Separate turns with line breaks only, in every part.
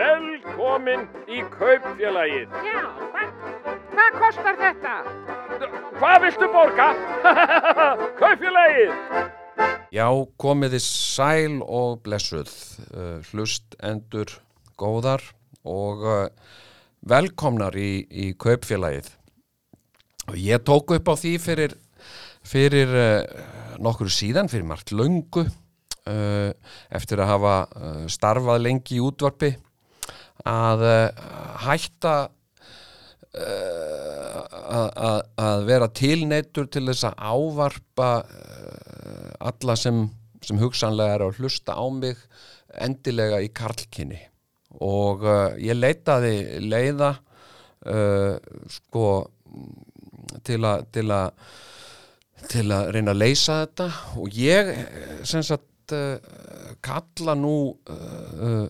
Velkomin í kaupfélagið.
Já, hvað, hvað kostar þetta?
Hvað viltu borga? kaupfélagið.
Já, komiði sæl og blessuð, uh, hlust endur góðar og uh, velkomnar í, í kaupfélagið. Og ég tók upp á því fyrir, fyrir uh, nokkur síðan, fyrir margt löngu, uh, eftir að hafa uh, starfað lengi í útvarpi, að uh, hætta uh, að- að vera tilneittur til þess að ávarpa uh, alla sem, sem hugsanlega er að hlusta á mig endilega í karlkinni og ég leitaði leiða uh, sko til að til að til að reyna að leysa þetta. Og ég eh, sem sagt uh, kalla nú uh,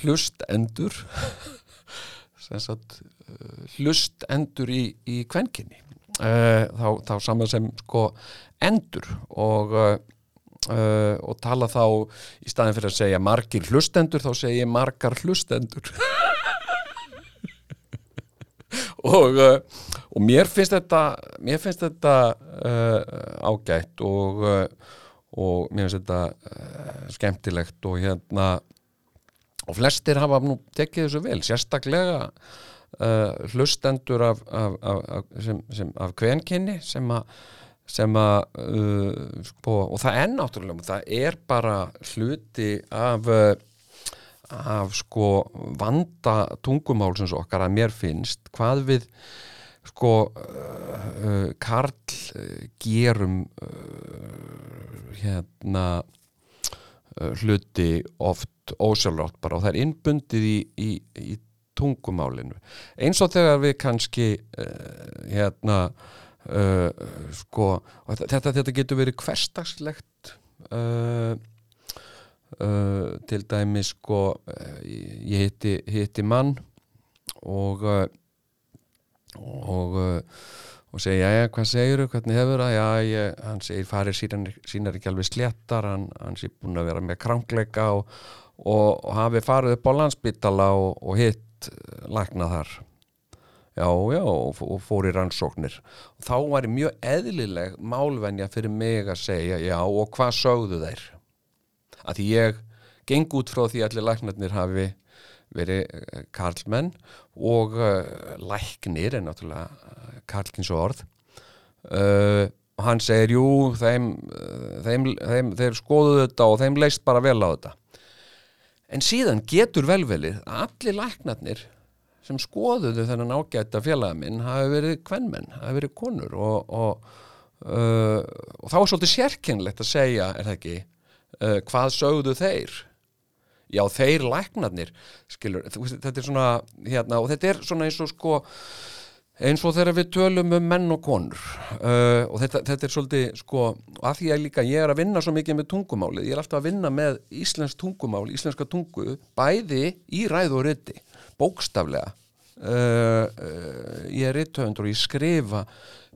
hlustendur sagt uh, hlustendur í, í kvenkinni uh, þá, þá saman sem sko endur og uh, og tala þá í staðin fyrir að segja margir hlustendur þá segi ég margar hlustendur. Og, og mér finnst þetta mér finnst þetta uh, ágætt og, og mér finnst þetta uh, skemmtilegt og hérna og flestir hafa nú tekið þessu vel sérstaklega uh, hlustendur af, af, af, sem, sem, af kvenkinni sem að sem að uh, sko, og það er náttúrulega það er bara hluti af uh, af sko vanda tungumálsins okkar að mér finnst hvað við sko uh, uh, Karl gerum uh, hérna hluti oft ósjálfrátt bara og það er innbundið í, í, í tungumálinu. Eins og þegar við kannski uh, hérna uh, sko þetta, þetta getur verið hverstagslegt uh, til dæmi sko ég hitti, hitti mann og og og segja, já, hvað segirðu, hvernig hefur það? Já, ég, hann segir, farir sínar, ekki alveg sléttar, hann, hann sé búin að vera með krankleika og, og, og hafi farið upp á landsbytala og, og hitt eh, lækna þar. Já, já, og, og fór í rannsóknir. Þá var mjög eðlileg málvenja fyrir mig að segja, já, og hvað sögðu þeir? Að ég geng út frá því allir læknarnir hafi verið eh, karlmenn og uh, læknir er náttúrulega uh, karlkins orð. Og hann segir jú, þeim, þeim, þeim þeir skoðuðu þetta og þeim leist bara vel á þetta. En síðan getur velvelið að allir læknarnir sem skoðuðu þennan ágæta félaga minn hafi verið kvenmenn, hafi verið konur og, og, uh, og þá er svolítið sérkennlegt að segja, er það ekki uh, hvað sögðu þeir já þeir læknarnir skilur, þetta er svona hérna, og þetta er svona eins og sko eins og þegar við tölum um menn og konur uh, og þetta, þetta er svolítið sko, að því að líka ég er að vinna svo mikið með tungumálið, ég er alltaf að vinna með íslensk tungumál, íslenska tungu bæði í ræðu og riti bókstaflega. Uh, uh, ég er rittöfundur og ég skrifa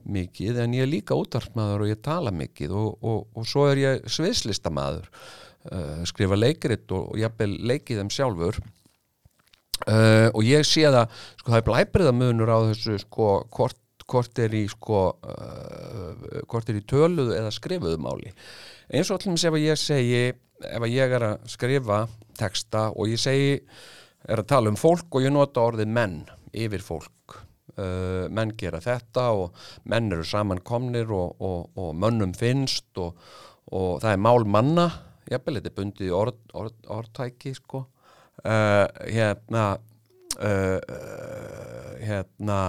mikið en ég er líka útarpmaður og ég tala mikið og, og, og svo er ég sviðslistamaður uh, skrifa leikrit og, og jafnvel leikið þeim sjálfur. Uh, og ég sé það sko það er blæbriðamunur á þessu sko hvort, hvort er í sko uh, hvort er í töluðu eða skrifuðu máli. Eins og allir að ég segi ef að ég er að skrifa texta og ég segi er að tala um fólk og ég nota orðið menn yfir fólk. Uh, menn gera þetta og menn eru samankomnir og, og, og mönnum finnst og, og það er mál manna jafnvel, þetta er bundið í orð, orð, orðtæki sko. Uh, hérna uh, hérna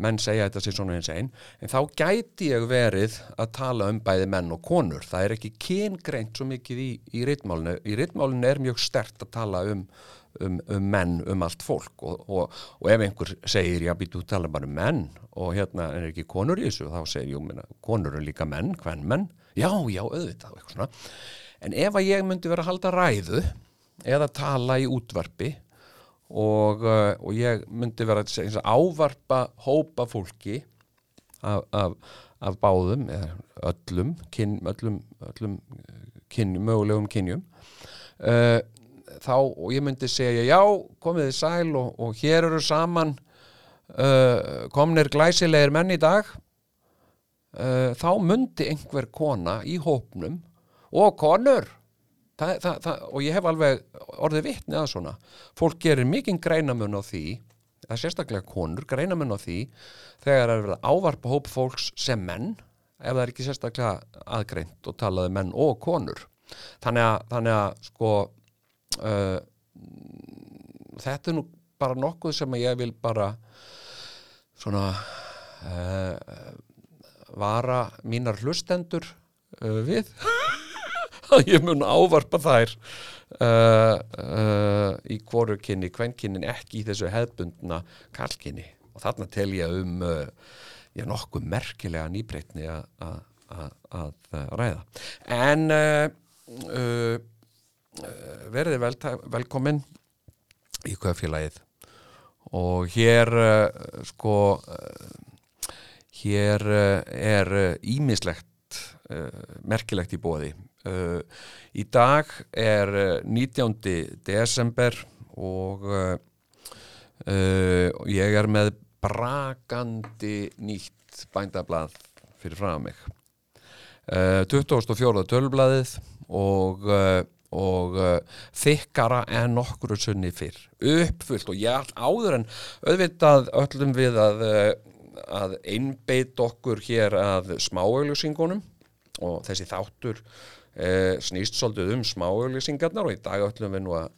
menn segja þetta sér svona eins einn en þá gæti ég verið að tala um bæði menn og konur. Það er ekki kyngreint svo mikið í, í ritmálinu. Í ritmálinu er mjög stert að tala um Um, um menn, um allt fólk. Og, og, og ef einhver segir já, býtu, tala bara um menn og hérna er ekki konur í þessu, þá segir jú, minna, konur eru líka menn, hvern menn já, já, auðvitað, en ef að ég myndi vera að halda ræðu eða tala í útvarpi og, uh, og ég myndi vera að ávarpa hópa fólki af, af, af báðum öllum, kyn, öllum, öllum kynjum, mögulegum kynjum uh, þá, og ég myndi segja já, komið þið sæl og, og hér eru saman uh, komnir glæsilegir menn í dag uh, þá myndi einhver kona í hópnum og konur. Það, það, það, og ég hef alveg orðið vitni að svona. Fólk gerir mikinn greinamun á því það er sérstaklega konur, greinamun á því þegar það er verið ávarpa hóp fólks sem menn ef það er ekki sérstaklega aðgreint og talaði menn og konur. Þannig að, þannig að sko uh, þetta er nú bara nokkuð sem ég vil bara svona uh, vara mínar hlustendur uh, við. Að ég mun ávarpa þær uh, uh, í hvoru kynni, kvenkinnin ekki í þessu hefbundna kalkinni og þarna tel ég um uh, já, nokkuð merkilega nýbreytni að að ræða. En uh, uh, uh, vel, velkomin í kvöfélagið og hér uh, sko uh, hér uh, er ímislegt uh, merkilegt í bóði í dag er uh, 19. desember og ég er með brakandi nýtt bændablað fyrir frá mig uh, 24. tölblaðið og, og þykkara en nokkru sunni fyrr uppfullt og ég áður en auðvitað öllum við að, að einbeit okkur hér að smáauðlýsingunum og þessi þáttur uh, snýst svolítið um smáauðlýsingarnar og í dag öllum við nú að,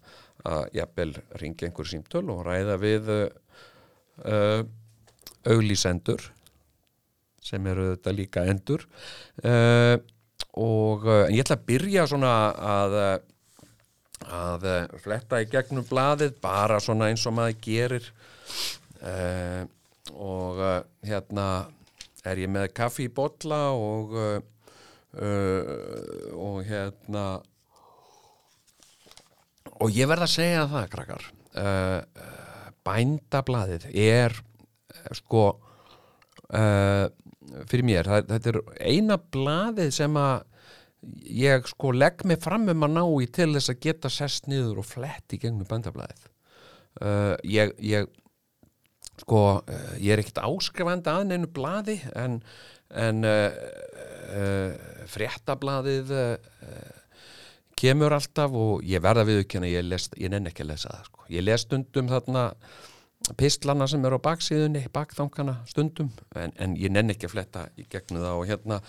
að jafnvel ringa einhver símtöl og ræða við uh, uh, auglýsendur sem eru þetta líka endur. Uh, og uh, en ég ætla að byrja svona að að fletta í gegnum blaðið bara svona eins og maður gerir uh, og uh, hérna er ég með kaffi í bolla og uh, og hérna og ég verð að segja það krakkar bændablaðið er sko fyrir mér, þetta er eina blaðið sem að ég sko legg mig fram um að ná í til þess að geta sest niður og flett í gegnum bændablaðið. Uh, ég, ég sko, uh, ég er ekkert áskrifandi að neinu blaði en, en uh, uh, fréttablaðið uh, kemur alltaf og ég verða við ekki ég, ég nenn ekki að lesa það sko. ég les stundum þarna pistlana sem eru á baksíðunni, bakþankana stundum, en, en ég nenn ekki að fletta í gegnum það og hérna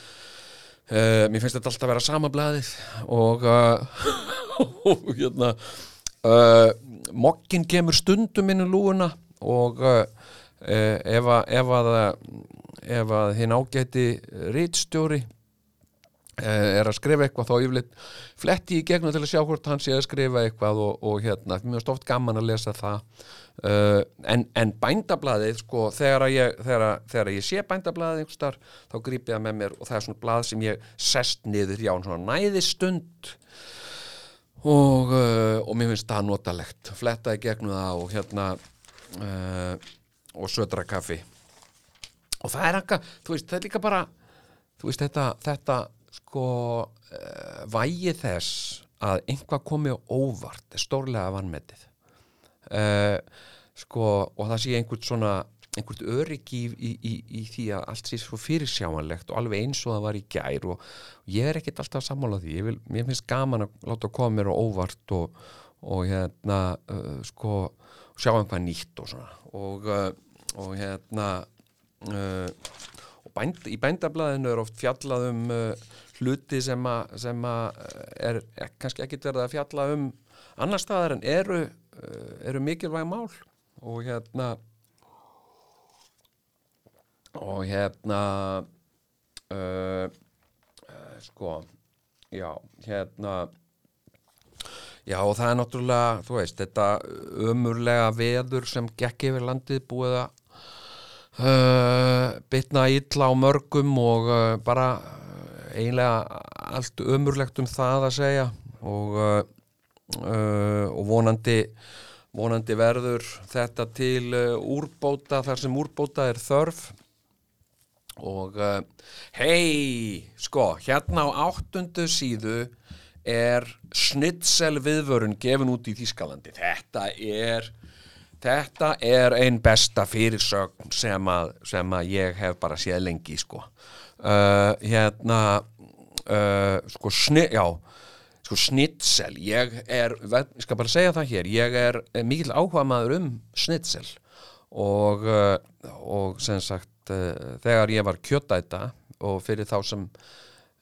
mér finnst þetta alltaf að vera sama blaðið og, og hérna mokkin kemur stundum inn í lúuna og uh, uh, ef að að, ef að hinn ágæti rítstjóri eh, er að skrifa eitthvað þá yfirleitt fletti í gegnum til að sjá hvort hann sé að skrifa eitthvað og, og hérna, mér finnst oft gaman að lesa það. Uh, en, en bændablaðið sko, þegar ég, þegar, þegar ég sé bændablaðið einhvers þar, þá gríp ég það með mér og það er svona blað sem ég sest niður hjá svona næðistund. Og, uh, og mér finnst það notalegt. Fletta í gegnum það og hérna uh, og södra kaffi. Og það er akka, þú veist, það er líka bara þú veist, þetta, þetta sko uh, vægi þess að einhvað komi á óvart er stórlega vannmetið uh, sko, og það sé einhvern svona einhvert öryggi í, í, í, því að allt sé svo fyrirsjáanlegt og alveg eins og það var í gær og, og ég er ekkit alltaf sammála því, ég vil, mér finnst gaman að láta koma mér á óvart og, og hérna uh, sko, sjá einhvað nýtt og svona. Og, uh, og hérna uh, og bænd, í bændablaðinu er oft fjallað um uh, hluti sem að sem að er, er kannski ekkit verið að fjalla um annar staðar en eru, eru mikilvæg mál. Og hérna og hérna uh, uh, sko já, hérna já og það er náttúrulega þú veist, þetta ömurlega veður sem gekk yfir landið búið að uh, bitna illa á mörgum og uh, bara uh, eiginlega allt ömurlegt um það að segja og, uh, uh, og vonandi vonandi verður þetta til uh, úrbóta þar sem úrbóta er þörf. Og hei, sko, hérna á áttundu síðu er snitsel viðvörun gefin út í Þískalandi þetta er þetta er einn besta fyrirsögn sem að, sem að ég hef bara séð lengi sko. Uh, hérna uh, sko sni, já sko snitsel, ég er ég skal bara segja það hér, ég er mikil áhuga maður um snitsel. Og, uh, og sem sagt uh, þegar ég var kjötæta og fyrir þá sem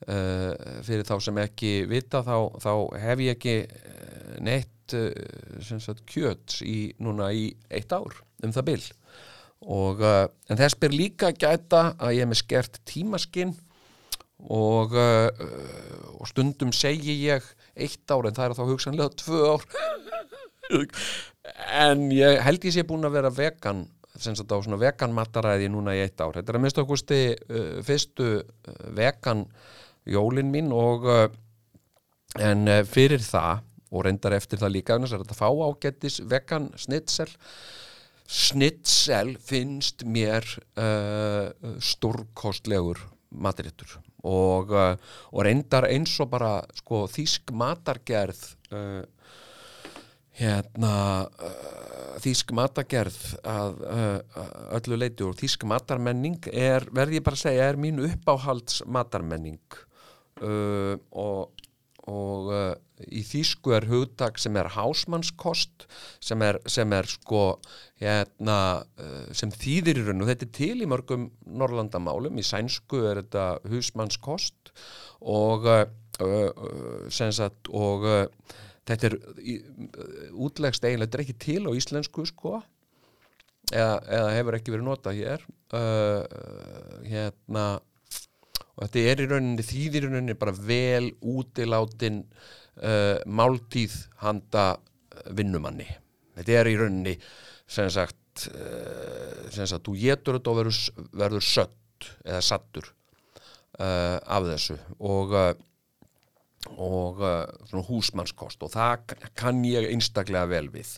fyrir þá sem ekki vita þá, þá hef ég ekki uh, neitt sem sagt kjöt í, núna í eitt ár um það bil. Og en þess ber líka gæta að ég er með skert tímaskinn og, og stundum segi ég eitt ár en það er þá hugsanlega tvö ár. En ég held ég sé búin að vera vegan sem sagt á svona vegan mataræði núna í eitt ár. Þetta er að mista okkursti uh, fyrstu vegan jólin mín og uh, en uh, fyrir það og reyndar eftir það líka þess að þetta fá ágættis vegan snitsel. Snitsel finnst mér uh, stórkostlegur matréttur og, uh, og reyndar eins og bara sko þýsk matargerð uh, hérna uh, þýsk matargerð að öllu leiti og þýsk matarmenning er, verði ég bara að segja, er mín uppáhalds matarmenning uh, og og uh, í þýsku er hugtak sem er hásmannskost sem er, sem er sko hérna, sem þýðir í raun og þetta er til í mörgum Norrlandamálum, í sænsku er þetta húsmannskost og sagt og þetta er uh, útlegst eiginlega, þetta er ekki til á íslensku sko eða, eða hefur ekki verið notað hér. Uh, hérna og þetta er í rauninni þýðir í rauninni bara vel útilátin uh, máltíð handa uh, vinnumanni. Þetta er í rauninni sem sagt uh, sem sagt, þú getur þetta og verður, verður sött eða sattur uh, af þessu. Og uh, og uh, húsmannskost. Og það kann ég einstaklega vel við.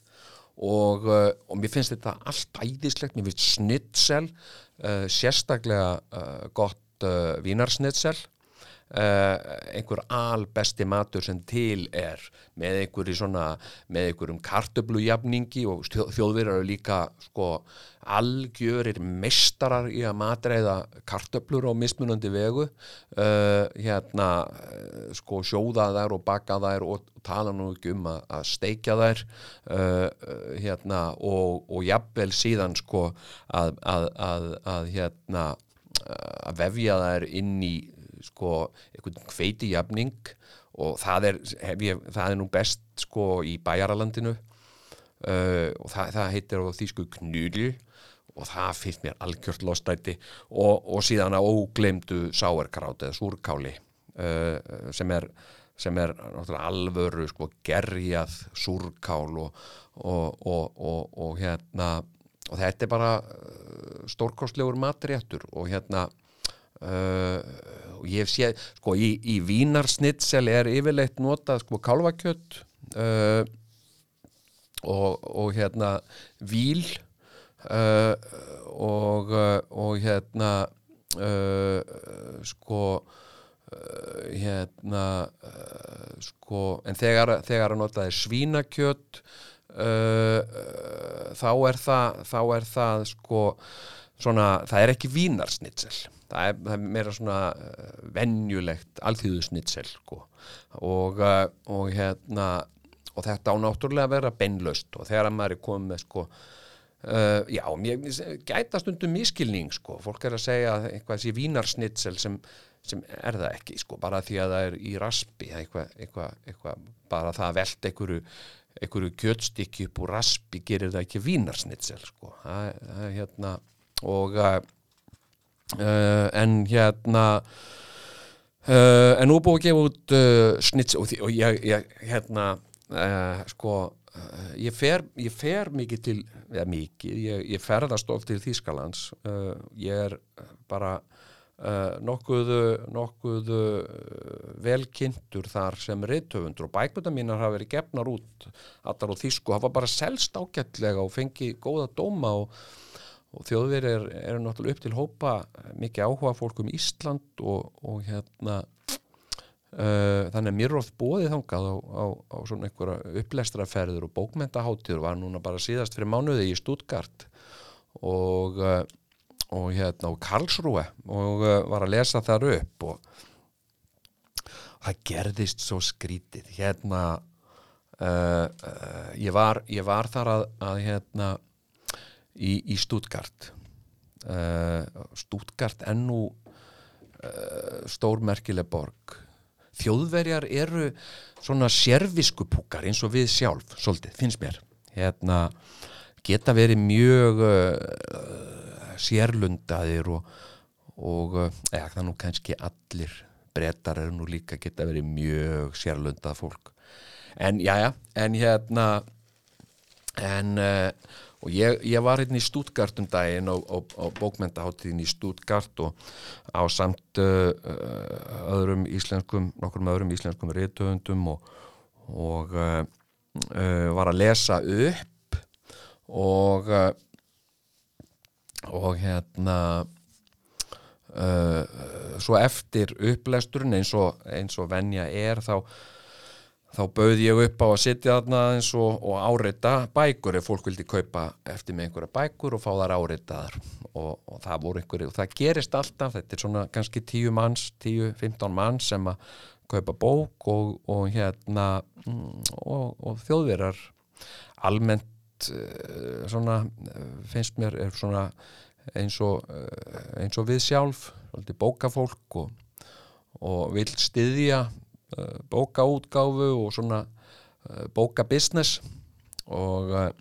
Og, og mér finnst þetta allt æðislegt, mér finnst snitsel uh, sérstaklega uh, gott uh, vínarsnitsel uh, einhver albesti matur sem til er með einhverju svona með einhverjum kartöblujafningi og þjó- þjóðverjar eru líka sko algjörir meistarar í að matreiða kartöblur á mismunandi vegu. Uh, hérna uh, sko sjóða þær og baka þær og tala nú ekki um að, að steikja þær. Uh, uh, hérna og, og jafnvel síðan sko að, að, að hérna að vefja þær inn í sko einhvern hveitijafning og það er, ég, það er nú best sko í bæjaralandinu uh, og það, það heitir á þýsku knudl og það finnst mér algjört lostæti og, og síðan að óglemdu sáerkrát eða súrkáli uh, sem er sem er alvöru sko gerjað súrkál og, og, og hérna og þetta er bara uh, stórkostlegur matréttur og hérna uh, og ég séð sko í, í vínarsnitsel er yfirleitt notað sko kálfakjött uh, og, og hérna víl uh, og, uh, og hérna uh, sko hérna sko en þegar, þegar að notaði svínakjött uh, uh, þá er það þá er það sko svona, það er ekki vínarsnitsel. Það er, það er meira svona uh, venjulegt alþýðusnitsel sko. og, og hérna og þetta á náttúrulega að vera beinlaust. Og þegar að maður er komið með sko Uh, já, gæta stundum miskilning sko, fólk er að segja að eitthvað sé vínarsnitsel sem, sem er það ekki sko, bara því að það er í raspi eitthvað, eitthvað, eitthvað bara það að velta einhverju, einhverju kjötstykki upp úr raspi gerir það ekki vínarsnitsel sko, hérna og uh, en hérna uh, en nú búið að gefa út uh, snitsel og, og ég, ég hérna sko ég fer, ég fer mikið til eða mikið, ég, ég ferðast oft til Þýskalands ég er bara uh, nokkuð nokkuð uh, velkynntur þar sem rithöfundur og bækmynda mínar hafa verið gefnar út allar á Þýsku, hafa bara selst ágætlega og fengi góða dóma og og þjóðveri er, er náttúrulega upp til hópa mikið áhuga fólk um Ísland og, og hérna Uh, þannig að mér oft bóðið þangað á, á, á svona einhverja upplestraferður og bókmentaháttir var núna bara síðast fyrir mánuði í Stuttgart og, uh, og hérna á Karlsruhe og uh, var að lesa þar upp og það gerðist svo skrítið. Hérna uh, uh, ég, var, ég var þar að, að hérna í, í Stuttgart. Stuttgart ennú stórmerkileg borg. Þjóðverjar eru svona sérviskupúkar eins og við sjálf svolítið, finnst mér. Hérna, geta verið mjög sérlundaðir og, og uh, eða, það er nú kannski allir brettar eru nú líka geta verið mjög sérlundað fólk. En já, já, en hérna en uh, og ég, ég var hérna í Stuttgart um daginn á, á, á bókmentaháttíðin í Stuttgart og á samt uh, öðrum íslenskum nokkur með öðrum íslenskum reytöfundum og, og uh, var að lesa upp og og hérna svo eftir upplesturinn eins og, eins og venja er þá þá bauði ég upp á að sitja þarna eins og, og áreita bækur ef fólk vildi kaupa eftir með einhverja bækur og fá þar áreitaðar og, og það voru einhverju og það gerist alltaf, þetta er svona kannski 10 manns, 10-15 manns sem að kaupa bók og, og hérna mm, og þjóðverar almennt uh, svona finnst mér er svona eins og uh, eins og við sjálf bókafólk og vil styðja Eh, bókaútgáfu og svona eh, bókabusiness. Og eh,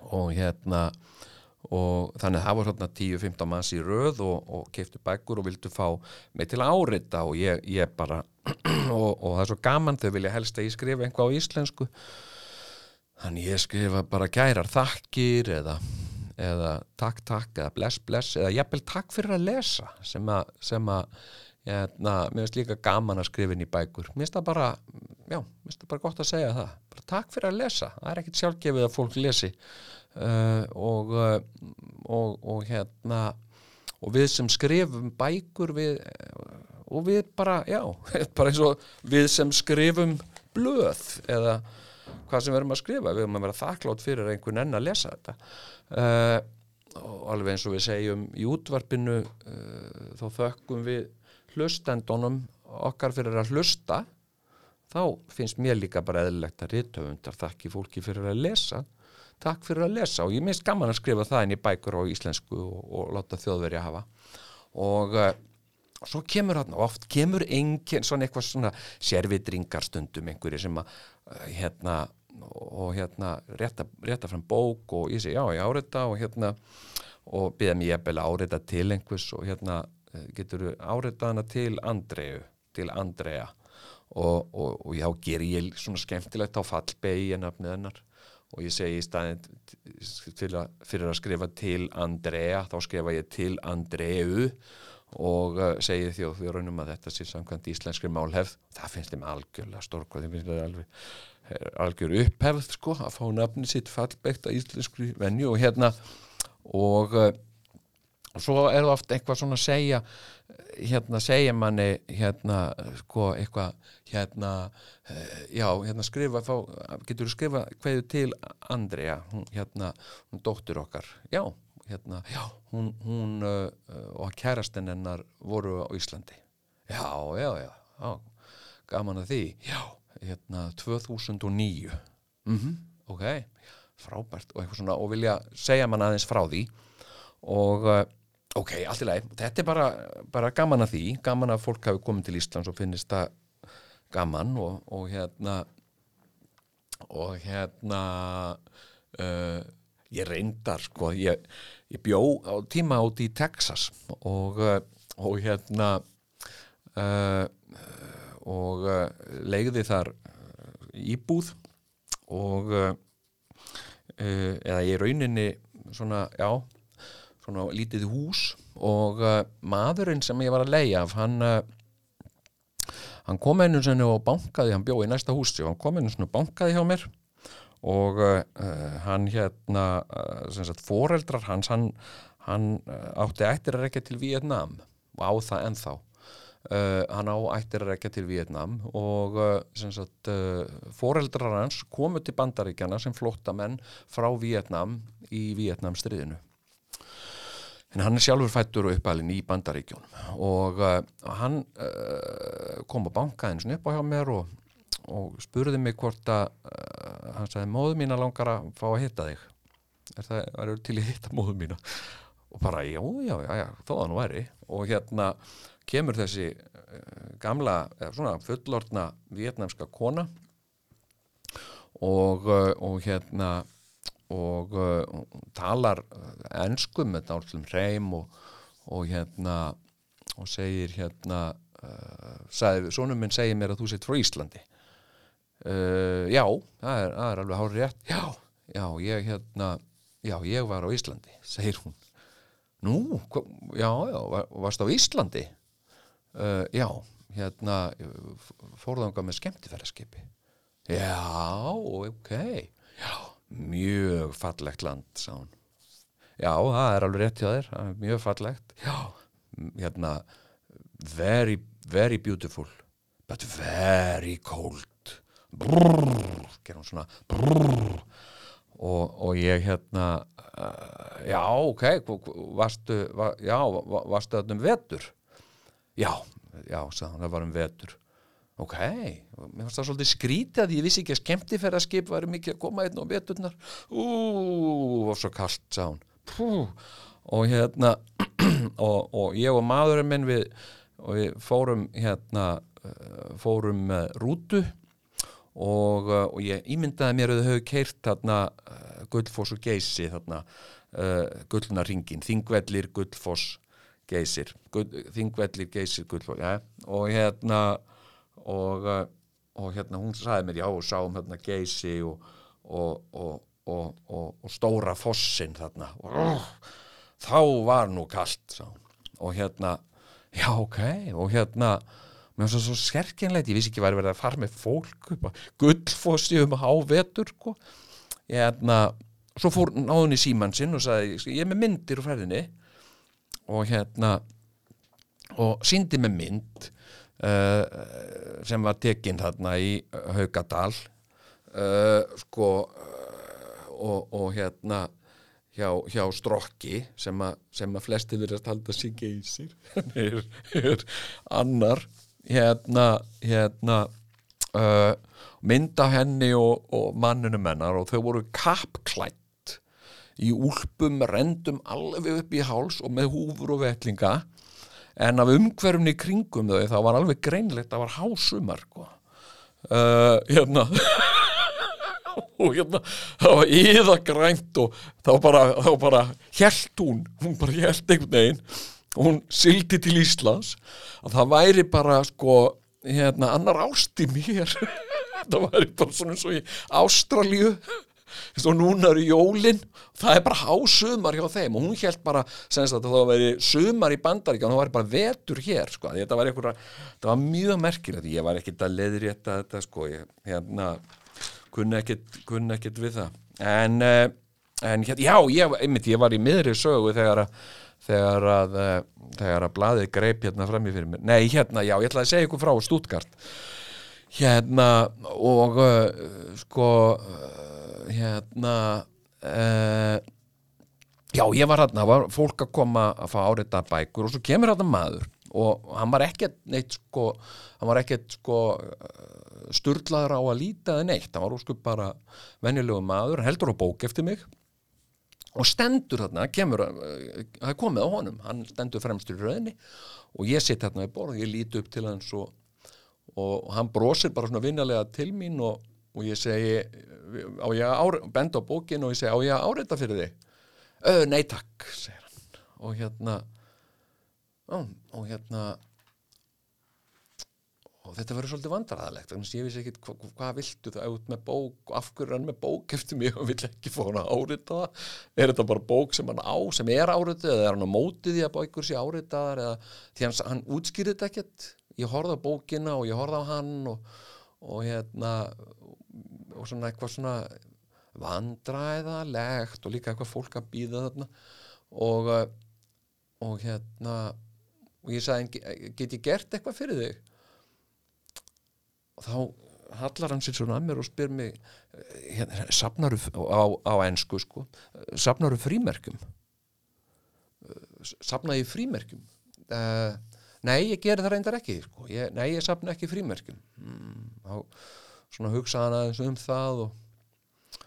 og hérna og þannig að það var svona 10-15 manns í röð og, og keiftu bækur og vildu fá mig til að árita og ég, ég bara og, og það er svo gaman þau vilja helst að ég skrifa einhvað á íslensku þannig ég skrifa bara gærar þakkir eða, eða takk takk eða bless bless eða jafnvel takk fyrir að lesa sem að, sem að Hérna, mér finnst líka gaman að skrifa inn í bækur. Mér finnst það bara, já, mér finnst það bara gott að segja það, bara takk fyrir að lesa. Það er ekkit sjálfgefið að fólk lesi. Uh, og, uh, og og hérna og við sem skrifum bækur við, og við bara, já bara eins og við sem skrifum blöð eða hvað sem við erum að skrifa, við erum að vera þakklátt fyrir einhvern enn að lesa þetta. Uh, og alveg eins og við segjum í útvarpinu uh, þá þökkum við hlustendunum okkar fyrir að hlusta. Þá finnst mér líka bara eðlilegt að rítöfundar þakki fólki fyrir að lesa. Takk fyrir að lesa. Og ég minnst gaman að skrifa það inn í bækur á íslensku og, og láta þjóðveri að hafa. Og uh, svo kemur hann oft kemur engin svona eitthvað svona sérvitringar stundum einhverju sem að uh, hérna og hérna rétta, rétta fram bók og ég segi já ég áreita og hérna og byrja mér jæfnvel að áreita til einhvers og hérna Eh, getur áreitaðana til Andreu, til Andrea. Og, og, og já, ger ég svona skemmtilegt á fallbegi en nafnið hennar. Og ég segi í staðin fyrir að skrifa til Andrea, þá skrifa ég til Andreu. Og uh, segi þjóðfjörunum að þetta sé samkvæmt íslenskri málhefð, það finnst þeim algjörlega stórkvæð, það finnst þeim alveg eh, algjör upphefð sko að fá nafni sitt fallbegt að íslenskri venju og hérna og og svo er það oft eitthvað svona að segja hérna segja manni hérna sko eitthvað hérna eh, já hérna skrifa þá, getur þú skrifa hverju til Andrea hún, hérna hún dóttur okkar. Já hérna já, hún, hún uh, og kærastinn hennar voru á Íslandi. Já já já, já gaman að því. Já hérna 2009 mhm. Mm ok frábært. Og eitthvað svona og vilja segja mann aðeins frá því. Og uh, ok, allt í lagi, þetta er bara, bara gaman að því, gaman að fólk hafi komið til Íslands og finnist það gaman og, og hérna og hérna uh, ég reyndar sko, ég, ég bjó á tíma áti í Texas og, uh, og hérna uh, og uh, legði þar íbúð og uh, eða ég rauninni svona, já svona lítið hús og maðurinn sem ég var að leia af hann hann kom einu sinni og bankaði, hann bjóði í næsta húsi og hann kom einu sinni og bankaði hjá mér og uh, hann hérna sagt foreldrar hans hann, hann átti eittir að rekja til Vietnam og á það ennþá uh, hann á ættir að rekja til Vietnam og uh, uh, foreldrar hans komu til bandaríkjana sem flóttamenn frá Vietnam í Vietnam stríðinu en hann er sjálfur fættur og uppalinn í bandaríkjónum og hann kom á banka eins og upp á hjá mér og, og spurði mig hvort að hann sagði móðu mín að langar að fá að hitta þig. Er það, er til í að hitta móðu mína? Og bara, já, já, já, já þó það nú væri. Og hérna kemur þessi uh, gamla, eða svona fullortna vietnamska kona og, uh, og hérna og uh, talar ennsku með náttúrulega hreim og, og hérna og segir hérna uh, sonum minn segir mér að þú sett frá Íslandi. Uh, já, það er, það er alveg hár rétt. Já, já, ég hérna já, ég var á Íslandi, segir hún. Nú, já, já var, varst á Íslandi uh, já, hérna fórðanga með skemmtifæraskipi já, ok. Já. Mjög fallegt land sá hún. Já, það er alveg rétt hjá þér mjög fallegt. Já, hérna very, very beautiful but very cold. Brrrr, gerum svona brrrr. Og, og ég hérna uh, já, ok varstu, var, já, varstu þetta um vetur já, já, sagði hann, það var um vetur. Ok, mér fannst það svolítið skrítið að ég vissi ekki að skemmtifæraskip væri mikið að koma einn á veturnar. Úúúú, var svo kallt, sá hún. Pú, og hérna og, og ég og maðurinn minn við, og við fórum hérna uh, fórum rútu og, uh, og ég ímyndaði mér að þau hefur keirt þarna uh, Gullfoss og Geysi þarna Gullnaringin, Þingvellir Gullfoss Geysir Þingvellir Geysir Gullfoss ja, og hérna og, og hérna hún sagði mér já og sáum hérna geysi og, og, og stóra fossin þarna. Og þá var nú kallt og hérna já ok og hérna mér finnst það svo skerkjanleit ég vissi ekki að verið að fara með fólk gullfossi um að há vetur sko. hérna svo fór náðun í síman sinn og sagði ég er með myndir úr ferðinni og hérna og síndi með mynd Uh, sem var tekinn þarna í Haugadal uh, sko uh, og, og hérna hjá, hjá Strokki sem að, sem að flesti verið að talda sig geysir. Er, er annar hérna, hérna mynda henni og, og manninu mennar og þau voru kappklætt í úlpum, rendum alveg upp í háls og með húfur og vetlinga en af umhverfni kringum þau þá var alveg greinlegt að var hásumar uh, hérna. Og hérna það var íða grænt og þá bara, bara held hún, hún bara held einhvern veginn. Og hún sildi til Íslands. Að það væri bara sko hérna annar ást í mér. Það væri bara svona og í Ástralju og núna eru jólinn það er bara hásumar hjá þeim. Og hún held bara að það væri sumar í bandaríkja og það væri bara vetur hér sko. þetta var, einhverja, það var mjög merkilegt. Ég var ekkit að leðrétta þetta sko. ég hérna, kunni ekkit, kunni ekkit við það. En, eh, en hérna, já, ég, einmitt, ég var í miðri sögu þegar að þegar að, eh, þegar að blaðið greip hérna fram í fyrir mér. Nei, hérna, já, ég ætlaði að segja ykkur frá Stuttgart. Hérna og uh, sko hérna uh, já ég var hérna, var fólk að koma að fá áreita bækur og svo kemur hérna maður og hann var ekkert neitt sko, hann var ekkert sko sturlaður á að líta eða neitt, hann var óskup bara venjulegu maður, heldur á bók eftir mig og stendur þarna, kemur það er komið á honum, hann stendur fremstur í rauninni og ég sitt hérna í borð ég líti upp til hans og, og hann brosir bara svona vinnalega til mín og, og ég segi á ég að benda á bókin og ég segi á ég að áreita fyrir þig? Öð, nei takk, segir hann. Og hérna ó, og hérna og þetta verður svolítið vandræðalegt þannig að ég vissi ekki hvað hva viltu það út með bók og af hverju hann með bók? Eftir mig og vill ekki fá hann að árita það? Er þetta bara bók sem hann á, sem er áritið eða er hann á mótið því að bókur sé áritaðar eða því hann, hann útskýrið þetta ekkert? Ég horfði á bókina og ég horfði á hann og, og hérna og svona eitthvað svona vandræðalegt og líka eitthvað fólk að býða þarna. Og, eh, og hérna og ég sagði, "En ge- get ég gert eitthvað fyrir þig? Og þá hallar hann sér svona að mér og spyr mig eh, hérna, safnaru á, á ensku sko, safnaru frímerkjum? Safnaði frímerkjum? Uh, nei, ég geri það reyndar ekki sko. ég, nei, ég safna ekki frímerkjum. Mm, þá svona hugsaði hann aðeins um það og,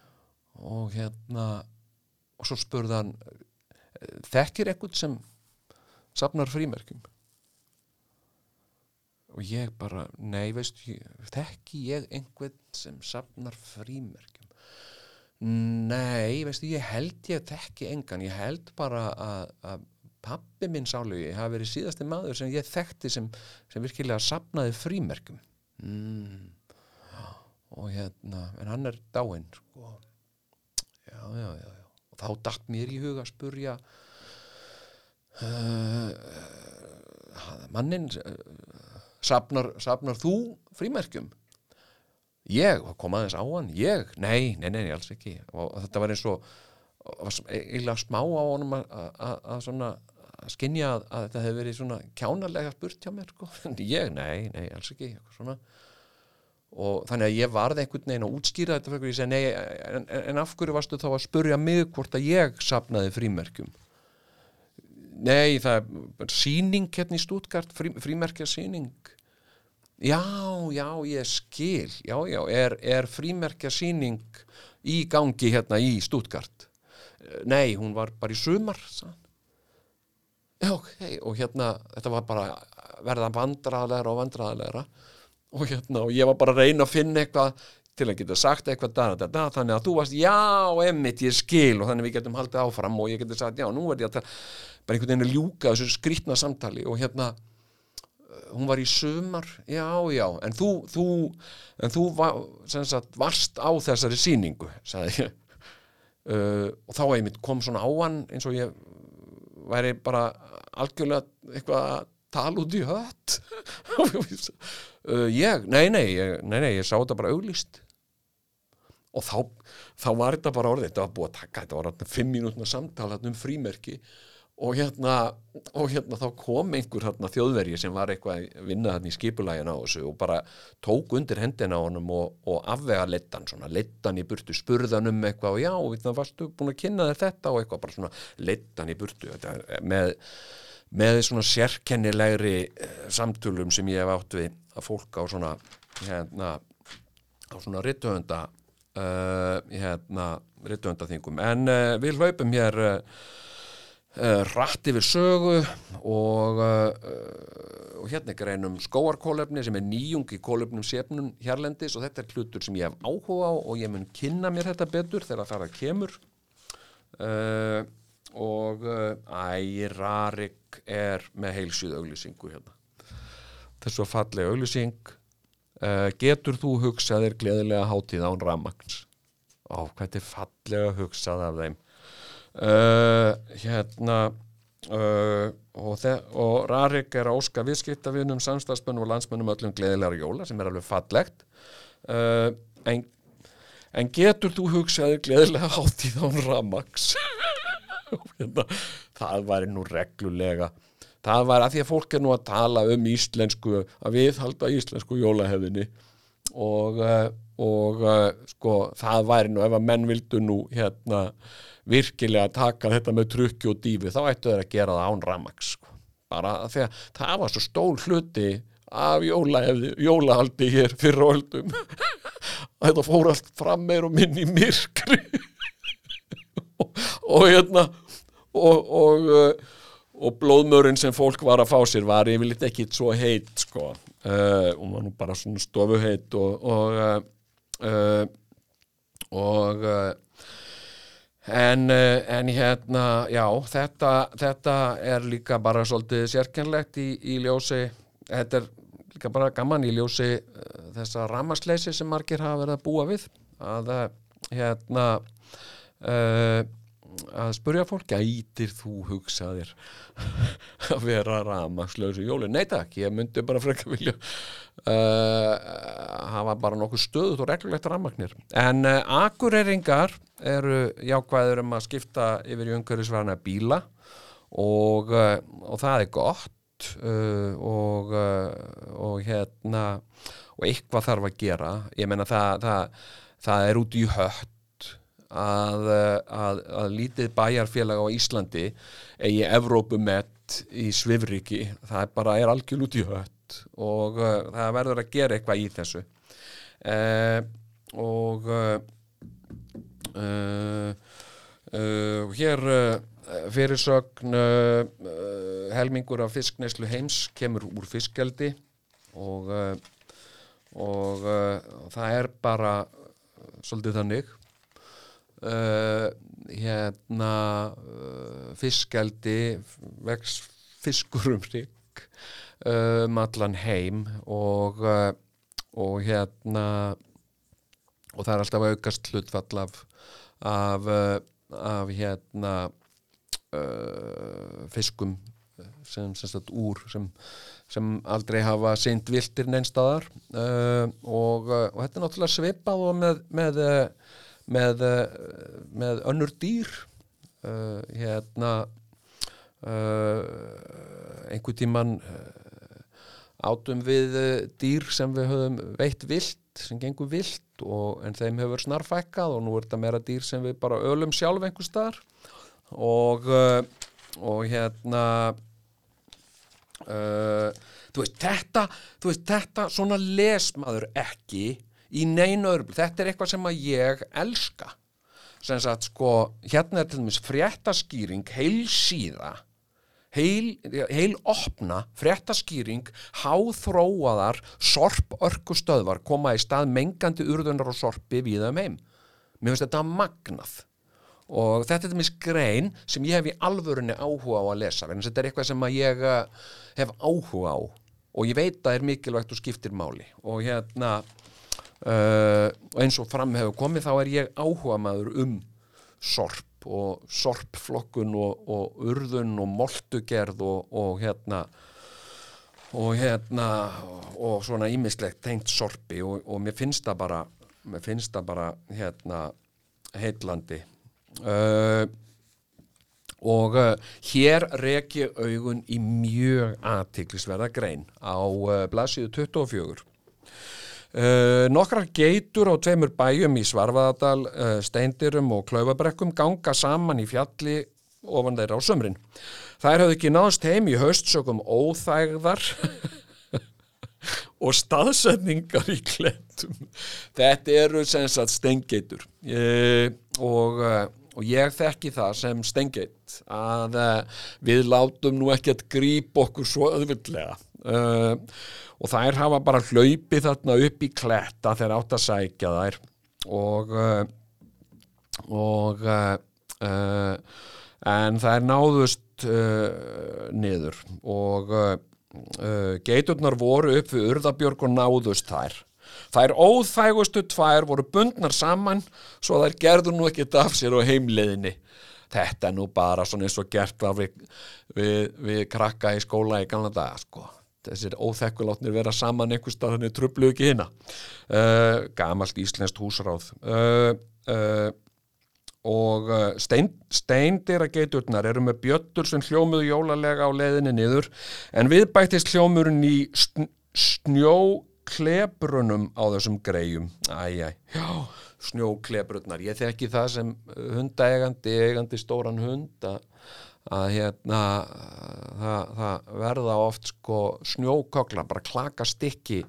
og hérna og svo eh, þekkir eitthvað sem safnar frímerkjum? Og ég bara, nei, veistu ég, þekki ég einhvern sem safnar frímerkjum? Nei, veistu, ég held ég þekki engan, ég held bara að, að pappi minn sálugi hafi verið síðasti maður sem ég þekkti sem, sem virkilega safnaði frímerkjum. Mm. Og hérna en hann er dáinn sko. já, já, já, já. Og þá datt mér í huga að spurja uh, mannin uh, safnar, safnar þú frímerkjum? Ég, kom aðeins á hann. Ég, nei, nei, nei, alls ekki. Og þetta var eins og sm- eiginlega smá á honum að- svona að skinja að, að þetta hefði verið svona kjánarlega spurt hjá mér sko. En ég, nei, nei, alls ekki svona og þannig að ég varð einhvern veginn að útskýra þetta fyrir segi, nei, en, en, af hverju varstu þá að spurja mig hvort að ég safnaði frímerkjum? Nei, það er bara sýning hérna í Stuttgart, frí, frímerkja sýning já, já, ég skil. Já, já, er, er frímerkja sýning í gangi hérna í Stuttgart? Nei, hún var bara í sumar hann. já, ok, og hérna þetta var bara verða vandraðlegra og vandraðlegra og hérna, og ég var bara að reyna að finna eitthvað til að geta sagt eitthvað da, da, da, þannig að þú varst, já, emmitt, ég skil og þannig við getum haldið áfram og ég geti sagt, já, nú er ég að tala bara einhvern veginn að ljúka þessu skrýtna samtali og hérna uh, hún var í sumar, já, já en þú, þú, en þú var, sagt, varst á þessari sýningu sagði ég. Uh, og þá einmitt kom svona á hann eins og ég væri bara algjörlega eitthvað að tala út í hött. Uh, ég, nei, nei, ég, nei, nei, ég sá þetta bara auglýst. Og þá, þá var þetta bara orðið, þetta var búið að taka þetta var þarna fimm mínútna samtala um frímerki. Og hérna, og hérna þá kom einhver hérna, þjóðverji sem var eitthvað að vinna þarna í skipulægin á þessu og bara tók undir hendina á honum og, og afvega lettan, svona lettan í burtu spurðan um eitthvað og já, það varstu búin að kynna þetta og eitthvað bara svona lettan í burtu. Þetta, með, með svona sérkennilegri eh, samtölum sem ég hef átt við að fólk á svona hérna, á svona rithöfunda uh, hérna rithöfundaþingum. En uh, við hlaupum hér uh, rætt yfir sögu og, og hérna er greinum skóarkólefni sem er nýjung í kólefnum sefnum hérlendis og þetta er hlutur sem ég hef áhuga á og ég mun kynna mér þetta betur þegar það kemur. Uh, og uh, æ, Rarik er með heilsýð auglýsingu hérna. Þessu fallega auglýsing. Uh, getur þú hugsað þér gleðilega hátíð án ramagns á, hvað er fallega hugsað af þeim. Uh, hérna uh, og, og Rarik er að óska viðskiptavinum, samstagsmönnum og landsmönnum öllum gleðilegar jóla sem er alveg fallegt. En, en getur þú hugsaði gleðilega hátíð án ramags hérna, það væri nú reglulega. Það var að því að fólk er nú að tala um íslensku, að viðhalda íslensku jólahefðinni. Og, uh, og uh, sko það væri nú ef að menn vildu nú hérna virkilega taka þetta með trukki og dýfi þá ættu þeir að gera það án ramags sko. bara því að það var svo stór hluti af jólahaldi hér fyrir öldum. Að þetta fór allt fram meir og minn í myrkri. Og, og hérna og, og, uh, og blóðmörinn sem fólk var að fá sér var yfirleitt ekki svo heit sko. Uh, og var nú bara svona stofu heit og og uh, og uh, en, en hérna já, þetta, þetta er líka bara svolítið sérkennlegt í, í ljósi þetta er líka bara gaman í ljósi þessa ramasleysi sem margir hafa verið að búa við. Að hérna uh, að spurja fólk gætir þú hugsaðir að vera ramagslösu jóli nei takk, ég myndi bara frekar vilja uh, hafa bara nokkuð stöðut og reglulegt ramagnir en uh, akureyringar eru jákvæður um að skipta yfir í umhverfisvarna bíla og, uh, og það er gott og, og hérna og eitthvað þarf að gera. Ég meina það, það, það er út í hött að, uh, að, að lítið bæjarfélag á Íslandi eigi Evrópumett í Svifriki það er bara er algjör út í hött og uh, það verður að gera eitthvað í þessu. Uh, og uh, hér fyrirsögn helmingur af fiskneislu heims kemur úr fiskjaldi og og það er bara svolítið þannig uh, hérna uh, fiskjaldi vex fiskur um rík um allan heim og og hérna og það er alltaf aukast hlutfall af af, af hérna fiskum sem, sem sagt úr sem, sem aldrei hafa seint viltir neinstaðar uh, og, og þetta er náttúrulega svipað og með með, uh, með, uh, með önnur dýr uh, hérna uh, einhver tíman átum við dýr sem við höfum veitt vilt sem gengur vilt og, en þeim hefur snarfækkað og nú er þetta meira dýr sem við bara ölum sjálf einhver staðar. Og, og hérna þú veist þetta þú veist þetta svona lesmaður ekki í neinu öðru þetta er eitthvað sem að ég elska. Sem sagt sko hérna er til dæmis fréttaskýring heil síða heil, heil opna fréttaskýring háþróaðar sorp örkustöðvar koma í stað mengandi urðunar og sorpi við um heim. Mér finnst þetta magnað. Og þetta er mér grein sem ég hef í alvörunni áhuga á að lesa en þetta er eitthvað sem ég uh, hef áhuga á. Og ég veit að það er mikilvægt og skiptir máli. Og hérna uh, eins og fram hefur komið þá er ég áhuga maður um sorp og sorpflokkun og, og urðun og moltugerð og, og hérna og hérna og svona ímislegt tengt sorpi og, og mér finnst það bara mér finnst það bara hérna heitlandi uh, og uh, hér rek ég augun í mjög aðtiklisverða grein á uh, blaðsíðu 24 Uh, nokkrar geitur á tveimur bæjum í Svarfaðadal, uh, Steindirum og Klaufabrekkum ganga saman í fjalli ofan þeirra á sömrin. Þær hafði ekki náðst heim í haustsökum óþægðar og staðsetningar í klettum. Þetta eru sem sagt steingeitur uh, og, og ég þekki það sem steingeit að við látum nú ekki að grípa okkur svo öðvöldlega og þær hafa bara hlaupið þarna upp í kletta þegar átt að sækja þær. Og og uh, en þær náðust uh, niður. Og uh, geiturnar voru upp við urðabjörg og náðust þær. Þær óþægustu tvær voru bundnar saman svo þær gerðu nú ekkert af sér á heimleiðinni. Þetta er nú bara svona eins og gert var við, við, við krakka í skóla í gamla daga sko þessir óþekkulátnir vera saman einhvers stað þannig trublu ekki hérna uh, gamalt íslenskt húsráð. Uh, uh, og stein, steindira geiturnar eru með bjöttur sem hljómuðu jólalega á leiðinni niður en við bættist hljómurinn í sn snjóklebrunum á þessum greyjum. Æjæ, já, snjóklebrunnar ég þekki það sem hundaegandi eigandi stóran hund að að hérna það, það verða oft sko snjókokla, bara klaka stikki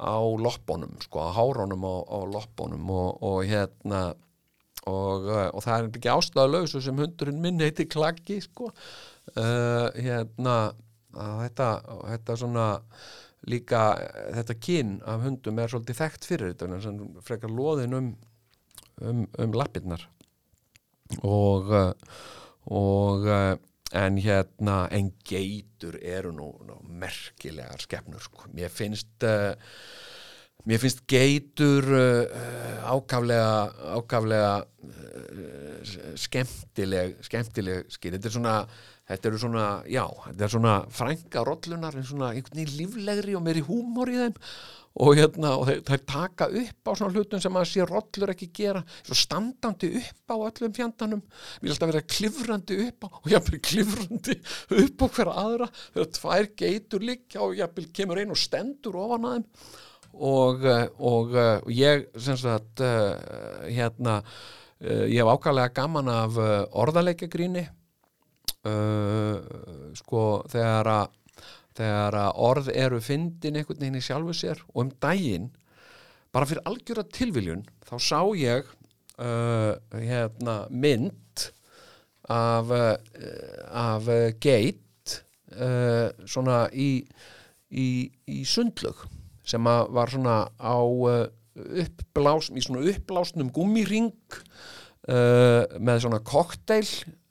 á loppónum, sko á hárunum á, á loppónum og, og hérna og, og það er ekki ástæðalögsu sem hundurinn minn heiti klaki sko. Uh, hérna þetta, þetta svona líka þetta kyn af hundum er svolítið þekkt fyrir þetta frekar loðin um um, um lappirnar. Og og en hérna en geitur eru nú, nú merkilegar skefnur sko. mér finnst uh, mér finnst geitur uh, ákaflega ákaflega uh, skemmtileg skemmtileg skil, þetta er svona þetta eru svona, já, þetta er svona frænka rollunar, einhvern veginn líflegri og meiri húmor í þeim og hérna og þeir, þeir taka upp á svona hlutum sem að sé rollur ekki gera. Svo standandi upp á öllum fjandanum. Við alltaf vera klifrandi upp á og jafnvel klifrandi upp á hverja aðra. Þegar tvær geitur liggja og jafnvel kemur einn og stendur ofan að þeim. Og, eh, og, eh, og ég sem sagt uh, hérna ég hef ákvæðlega gaman af orðaleikagríni sko þegar að þegar að orð eru fyndin einhvern veginn í sjálfu sér og um daginn bara fyrir algjöra tilviljun þá sá ég hérna mynd af af geit svona í í, í sundlög sem var svona á uppblás, í svona uppblásnum gummiring uh, með svona kokteil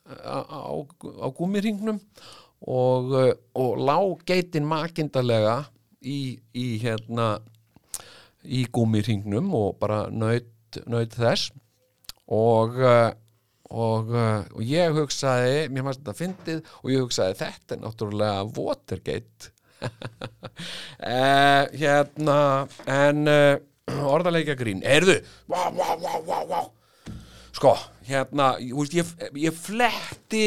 á, á, á gummiringnum og, uh, og lá geitin makindarlega í, í hérna í gummiringnum og bara nöyt þess. Og uh, og, uh, og ég hugsaði mér fannst þetta fyndið og ég hugsaði þetta er náttúrulega Watergate. Uh, hérna en uh, orðarleika grín erðu, vá, vá, vá sko, hérna ég, ég fletti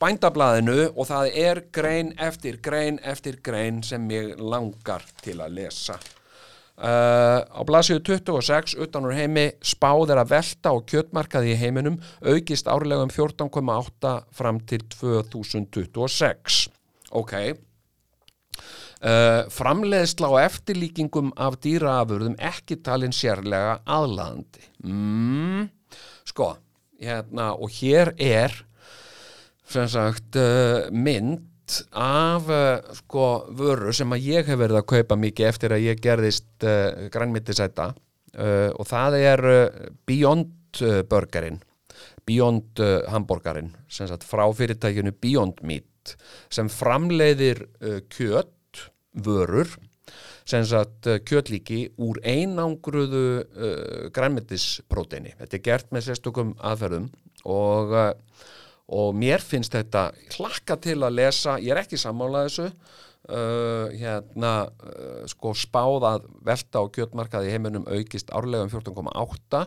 bændablaðinu og það er grein eftir grein eftir grein sem ég langar til að lesa. Uh, á blasíu 26 utan úr heimi spáð er að velta og kjötmarkaði í heiminum aukist árlega um 14,8 fram til 2026 ok. Uh, framleiðsla og eftirlíkingum af dýraafurðum ekki talin sérlega aðlaðandi. Mm, sko hérna, og hér er sem sagt uh, mynd af uh, sko vöru sem að ég hef verið að kaupa mikið eftir að ég gerðist grænmittisæta uh, og það er Beyond burgerinn. Beyond hamburgerinn sem sagt frá fyrirtækinu Beyond Meat sem framleiðir uh, kjöt vörur. Sem sagt kjötlíki úr einangruðu uh, grænmittispróteini þetta er gert með sérstökum aðferðum og uh, og mér finnst þetta hlakka til að lesa, ég er ekki sammálað þessu uh, hérna uh, sko spáð að velta á kjötmarkaði heiminum aukist árlega um 14,8 uh,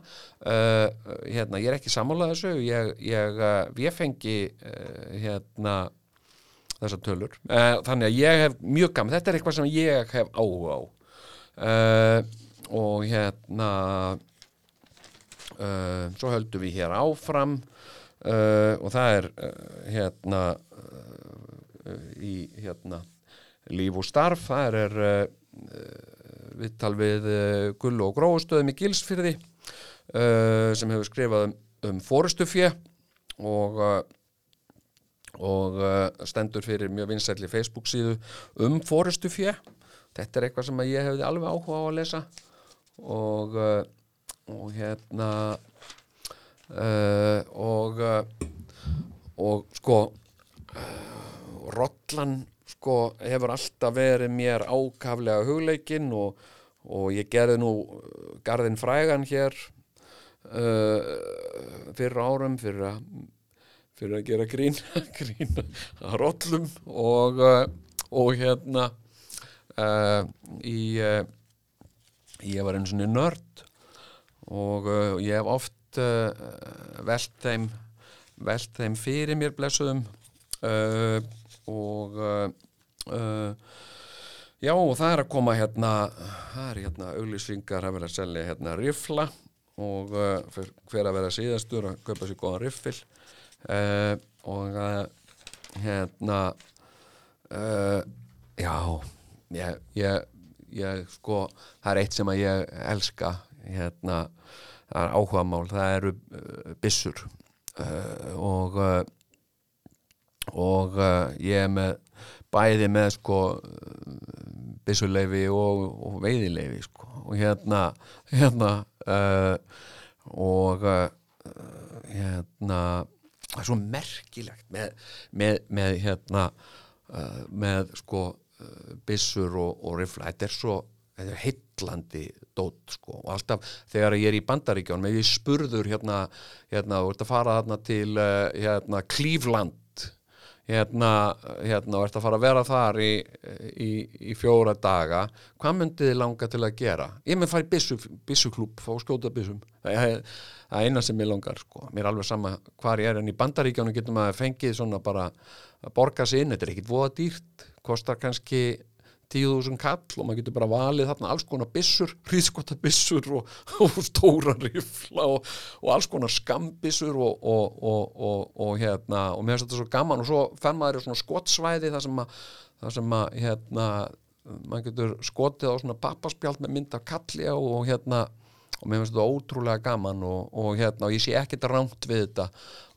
hérna ég er ekki sammálað þessu ég, ég, uh, ég fengi uh, hérna þessar tölur. Uh, þannig að ég hef mjög gaman, þetta er eitthvað sem ég hef áhuga á. Og hérna svo höldum við hér áfram uh, og það er uh, hérna uh, í hérna líf og starf, það er viðtal við Gullu og Gróustöðum í Gilsfyrði sem hefur skrifað um, um fórustufjö og og stendur fyrir mjög vinsætli Facebook síðu um fórustufjö þetta er eitthvað sem ég hefði alveg áhuga á að lesa. Og og hérna uh, og uh, og sko uh, Rollan sko hefur alltaf verið mér ákaflega hugleikinn og, og ég gerði nú garðin frægan hér fyrir árum fyrir að fyrir að gera grín, grín að rollum og, og hérna í ég var einu svona nörd og ég hef oft uh, velt þeim velt þeim fyrir mér blessuðum. Uh, og uh, já og það er að koma hérna það er hérna auglýsringar að vera að selja hérna rifla og uh, hver að vera síðastur að kaupa sér góðan riffil. Uh, og uh, hérna já ég, ég, ég sko það er eitt sem að ég elska hérna það er áhugamál, það eru uh, byssur. Uh, og uh, og ég er með bæði með sko byssuleifi og, og veiðileifi sko. Og hérna hérna og hérna það er svo merkilegt með, með, með hérna með sko byssur og, og rifla, þetta er svo þetta er heitlandi dót sko. Og alltaf þegar ég er í bandaríkjónum ef ég spurður hérna, hérna þú ert að fara þarna til uh, hérna Cleveland hérna, hérna og ert að fara að vera þar í, í, í fjóra daga hvað myndið þið langa til að gera? Ég með fara í byssu, byssuklúb fá að skjóta byssum það er eina sem ég langar sko. mér er alveg sama hvar ég er en í bandaríkjánu getur maður fengið svona bara að borga sig inn, þetta er ekkit voða dýrt kostar kannski 10.000 kall og maður getur bara valið þarna alls konar byssur, hríðskota byssur og, og stóra rifla og, og alls konar skambissur og, og hérna og mér finnst þetta svo gaman og svo fenn maður í svona skottsvæði þar sem að, þar sem að hérna, maður getur skotið á svona pappaspjald með mynd af kalli og hérna og mér finnst þetta ótrúlega gaman og hérna og ég sé ekkert rámt við þetta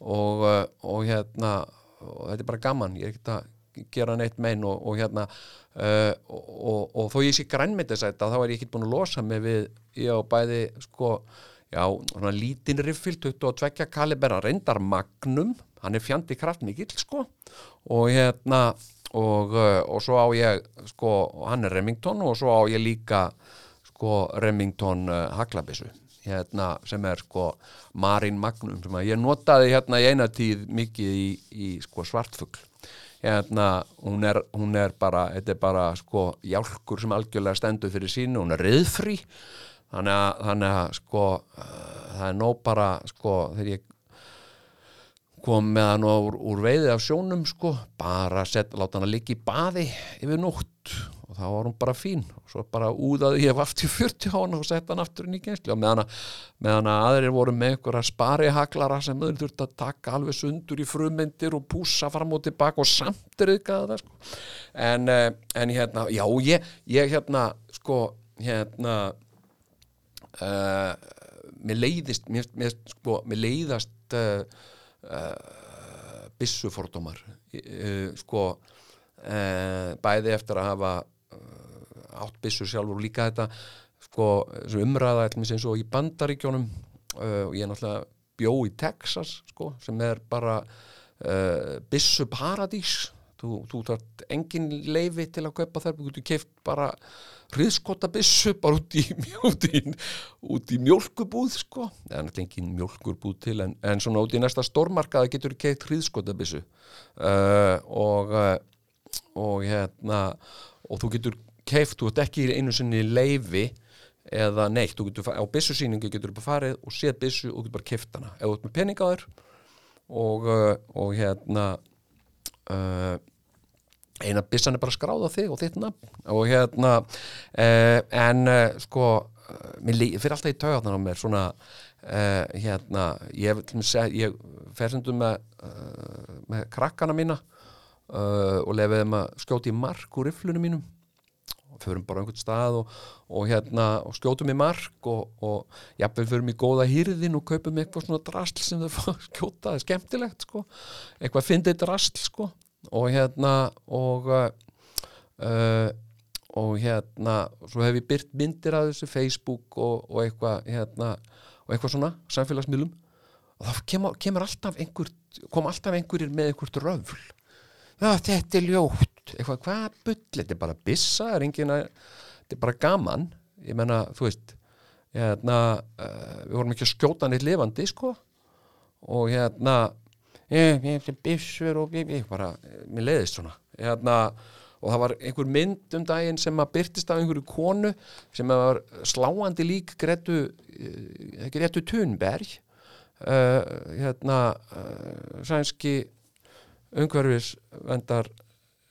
og hérna og þetta er bara gaman, ég er ekkert að gera neitt mein og, og hérna uh, og, og, þó ég sé grænmyndisæta þá er ég ekki búin að losa mig við ég á bæði sko já, svona lítinn riffil 22 kalibera reyndar magnum. Hann er fjandi kraftmikill sko. Og hérna og, uh, og svo á ég sko hann er Remington og svo á ég líka sko Remington uh, Haglabissu hérna sem er sko Marín Magnum sem að ég notaði hérna í eina tíð mikið í, í sko svartfugl hérna, hún er, hún er bara, þetta er bara sko hjálkur sem algjörlega stendur fyrir sínu, hún er riðfrí. Þannig að, þannig að sko uh, það er nóg bara sko þegar ég kom með hann úr, úr veiði af sjónum sko, bara set, láta hann að ligga í baði yfir nótt og þá var hún bara fín. Og svo bara úðaði ég aftur 40 á hann og sett hann aftur inn í gensli og meðan að, meðan að aðrir voru með einhverja sparihaklara sem þau þurfti að taka alveg sundur í frumyndir og púsa fram og tilbaka og samt er ykkar sko. En, eh, en hérna, já ég, ég hérna sko hérna uh, mér leiðist mér, mér, sko, mér leiðast uh, uh, bissufordómar sko bæði eftir að hafa áttbissur sjálfur og líka þetta sko, umræða eins og í bandaríkjónum uh, og ég er náttúrulega bjó í Texas sko, sem er bara uh, bissu paradís þú, þú þarf engin leifi til að kaupa þær, þú keift bara hriðskota bissu bara út í, út í, út í mjölkubúð sko, en er engin mjölkurbúð til en, en svona út í næsta stórmarkaða getur keift hriðskota bissu uh, og uh, og hérna og þú getur keift, þú ert ekki einu sinni leifi eða neitt, þú getur á bissusýningu getur þú bara farið og séð bissu og þú getur bara keift hana, ef þú ert með peningaður og, uh, og hérna uh, eina bissan er bara skráð á þig og þitt nafn. Og hérna uh, en uh, sko uh, fyrir alltaf í taugarnar á mér svona uh, hérna ég, ég fer sendum með, með krakkana mína og lefið þeim að skjóti mark úr riflunum mínum. Förum bara á einhvern stað og, og hérna og skjótum í mark og, og jafnveg förum í góða hýrðin og kaupum eitthvað svona drasl sem þau fá að skjóta. Það er skemmtilegt sko. Eitthvað fyndið drasl sko. Og hérna og uh, og hérna svo hef ég byrt myndir af þessu Facebook og, og eitthvað hérna og eitthvað svona samfélagsmiðlum. Og þá kemur, kemur alltaf einhver kom alltaf einhverjir með einhvert röfl þetta er ljótt. Eitthvað, hvað bull, þetta er bara bissa er engin að, þetta er bara gaman. Ég menna, þú veist hérna, uh, við vorum ekki að skjóta neitt lifandi, sko. Og hérna ég, ég, bissur og ég, ég bara, mér leiðist svona. Hérna, og það var einhver mynd um daginn sem að byrtist af einhverju konu sem var sláandi lík Gretu, uh, Gretu Thunberg. Uh, hérna uh, sænski umhverfis vendar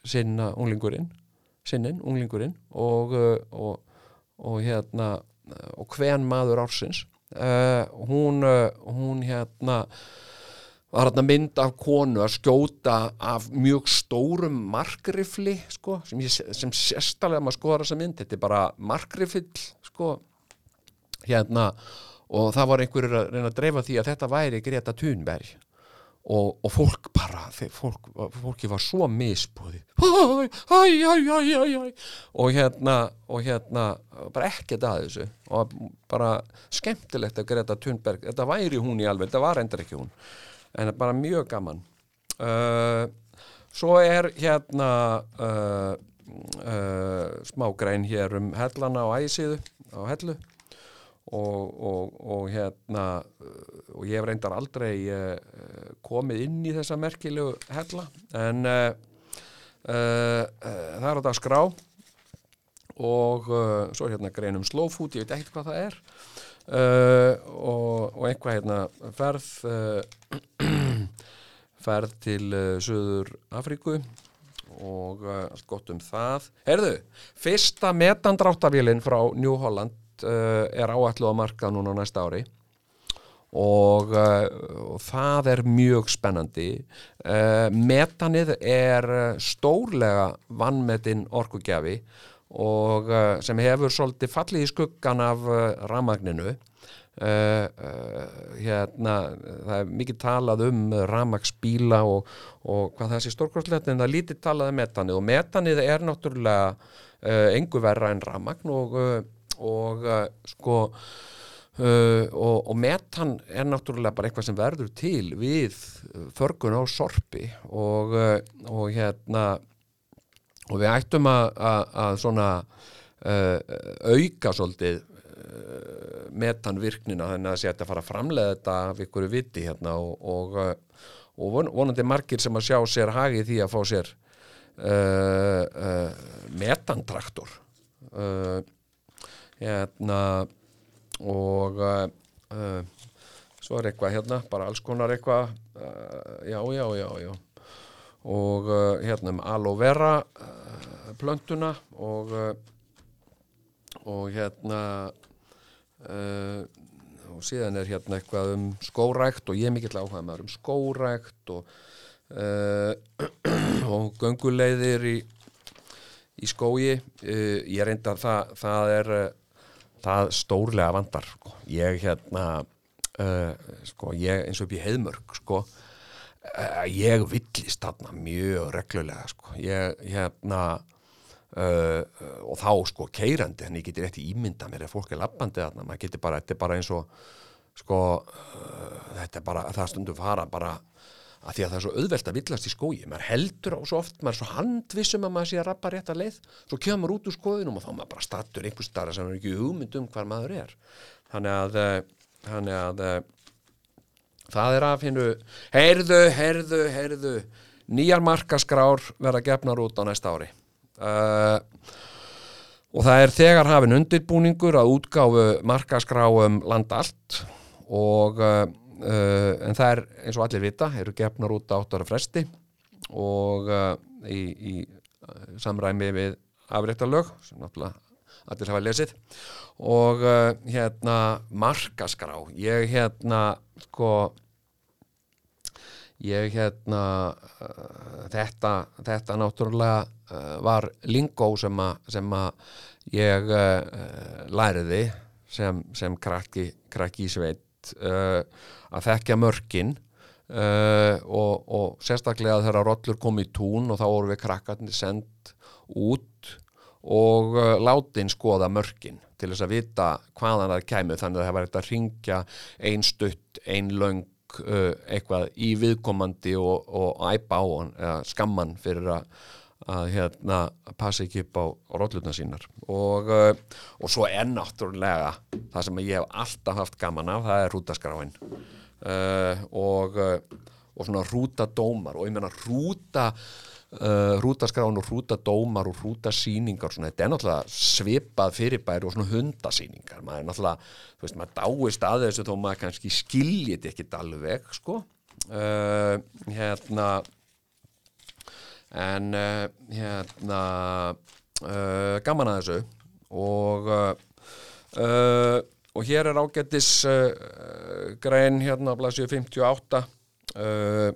sinna unglingurinn sinnin, unglingurinn og, uh, og, og hérna og hven maður ársins. Uh, hún, uh, hún hérna var hérna mynd af konu að skjóta af mjög stórum markrifli sko, sem, sem sérstalega maður skoðar þessa mynd, þetta er bara markrifill sko hérna og það var einhverjur að reyna að dreifa því að þetta væri Greta Thunberg og, og fólk bara fólk, fólki var svo misbúði og hérna og hérna bara ekkert að þessu. Og bara skemmtilegt að Greta Thunberg þetta væri hún í alveg, þetta var endur ekki hún. En bara mjög gaman. Uh, svo er hérna uh, uh, smá grein hér um hellana á æsíðu á hellu. Og, og, og hérna og ég reyndar aldrei uh, komið inn í þessa merkilegu hella. En uh, uh, það er á dag skrá og svo er hérna grein um slow food, ég veit ekkert hvað það er. Og, og einhvað hérna ferð ferð til Suður Afríku. Og uh, allt gott um það. Herðu, fyrsta metandráttavélinn frá New Holland uh, er áætlu að marka núna næsta ári og, uh, og það er mjög spennandi. Uh, metanið er uh, stórlega vannmetinn orkugjafi og uh, sem hefur svolítið fallið í skuggan af uh, ramagninu hérna það er mikið talað um ramagsbíla og, og hvað það sé stórkvæmslega en það er lítið talað um metanið. Og metanið er náttúrulega engu verra en ramagn og, og sko uh, og, og metan er náttúrulega bara eitthvað sem verður til við förgun á sorpi og, uh, og hérna og við ættum að, svona uh, auka svolítið uh, metanvirknina þannig að að fara að framlega þetta af ykkur viti hérna og, og, og von- vonandi margir sem að sjá sér hagi því að fá sér metantraktor. Hérna og uh, svo er eitthvað hérna bara alls konar eitthvað uh, já, já, já, já. Og hérna um aloe vera plöntuna og og hérna og síðan er hérna eitthvað um skórækt og ég er mikill áhuga maður um skórækt og og gönguleiðir í í skógi. Uh, ég reynda það, það er það stórlega vandar sko. ég hérna uh, sko, ég eins og upp í heiðmörk sko, uh, ég villist þarna mjög reglulega sko. ég hérna uh, og þá sko keirandi en ég geti rétt ímynda mér ef fólk er lappandi þarna, maður geti bara, þetta er bara eins og sko, þetta er bara það stundum fara bara að því að það er svo auðvelt að villast í skói maður heldur á svo oft, maður er svo handvissum að maður sé að rappa rétt að leið. Svo kemur út úr skóinum og þá maður bara stattur einhvers staðar sem er ekki hugmynd um hvar maður er. Þannig að, eh, þannig að eh, það er af hinnu heyrðu, heyrðu, heyrðu nýjar markaskrár verða gefnar út á næsta ári. Uh, og það er þegar hafin undirbúningur að útgáfu markaskráum land allt og uh, en það er eins og allir vita eru gefnar út á 8 ára fresti og uh, í, í uh, samræmi við afréttarlög sem náttúrulega allir hafa lesið. Og hérna markaskrá. Ég hérna sko ég hérna uh, þetta, þetta náttúrulega uh, var lingó sem að ég uh, læriði sem, sem krakki, krakki í sveit uh, að þekkja mörkin uh, og, og sérstaklega þegar rollur kom í tún og þá voru við krakkarnir sendt út og uh, látin skoða mörkin til þess að vita hvaðan það kæmu. Þannig að það var þetta að ringja ein stutt, ein löng uh, eitthvað í viðkomandi og, og æpa á hann skamman fyrir að, að hérna, passa ekki upp á rollurna sínar. Og, uh, og svo er náttúrulega það sem ég hef alltaf haft gaman af það er rútaskráin uh, og, uh, og svona rútadómar og ég meina rúta uh, rútaskrán og rútadómar og rútasýningar svona, þetta er náttúrulega svipað fyrirbæri og svona hundasýningar. Maður er náttúrulega, þú veist, maður dáist að þessu þó maður kannski skiljið ekkit alveg, sko. Uh, hérna en uh, hérna uh, gaman að þessu. Og uh, og hér er ágættis grein hérna á blæsju 58 uh,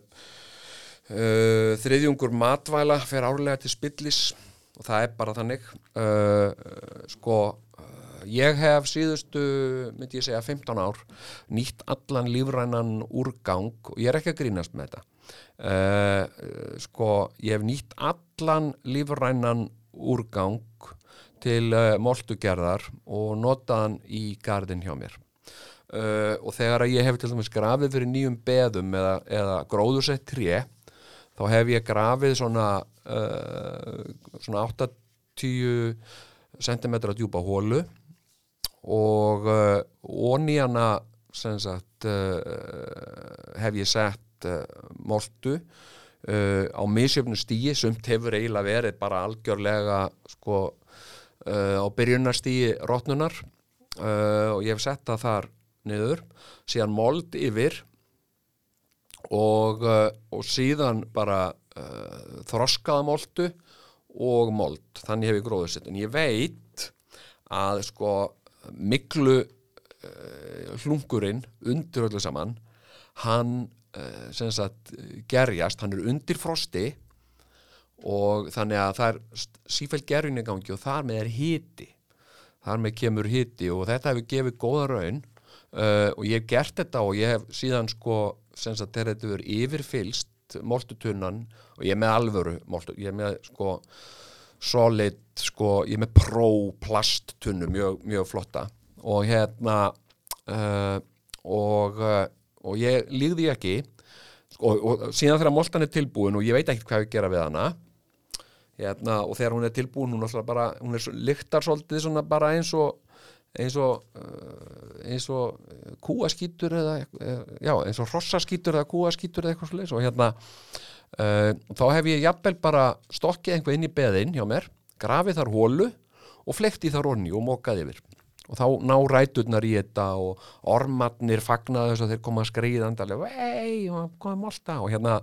Uh, þriðjungur matvæla fer árlega til spillis. Og það er bara þannig. Sko ég hef síðustu myndi ég segja 15 ár nýtt allan lífrænan úrgang. Og ég er ekki að grínast með þetta sko ég hef nýtt allan lífrænan úrgang til moltugerðar og notaðan í gardin hjá mér. Og þegar að ég hef til dæmis grafið fyrir nýjum beðum eða, eða gróðursett tré þá hef ég grafið svona, svona 8-10 cm djúpa hólu og onni hana sagt hef ég sett sagt uh, moltu uh, á misjöfnu stíi sumt hefur eiginlega verið bara algjörlega sko uh, á byrjunarstíi rótnunar uh, og ég hef sett það þar niður. Síðan mold yfir og, og síðan bara þroskaða moltu og mold, þannig hef ég gróðið sitt en ég veit að sko miklu hlungurinn undir öllu saman hann sagt gerjast, hann er undir frosti og þannig að það er sífælt gerjun í gangi og þar með er hiti. Þar með kemur hiti og þetta hefur gefið góða raun uh, og ég hef gert þetta og ég hef síðan sko sem sagt þegar þetta verður yfirfylst moltutunnan og ég er með alvöru moltu, ég er með sko solid sko, ég er með pro plasttunnu mjög, mjög flotta. Og hérna uh, og, uh, og ég líði ekki. Sko, og síðan þegar moltan er tilbúin og ég veit ekkert hvað ég gera við hana hérna, og þegar hún er tilbúin hún, bara, hún er svo, lyktar svolítið bara eins og eins og uh, eins og kúaskítur eða uh, já, eins og hrossaskítur eða kúaskítur eða eitthvað svolítið og hérna uh, þá hef ég jafnvel bara stokkið einhvað inn í beðin hjá mér grafið þar hólu og flekti þar onni og mókaði yfir og þá ná ræturnar í þetta og ormatnir fagnaði þess að þeir koma að skriða andarlega, vei, komum alltaf og hérna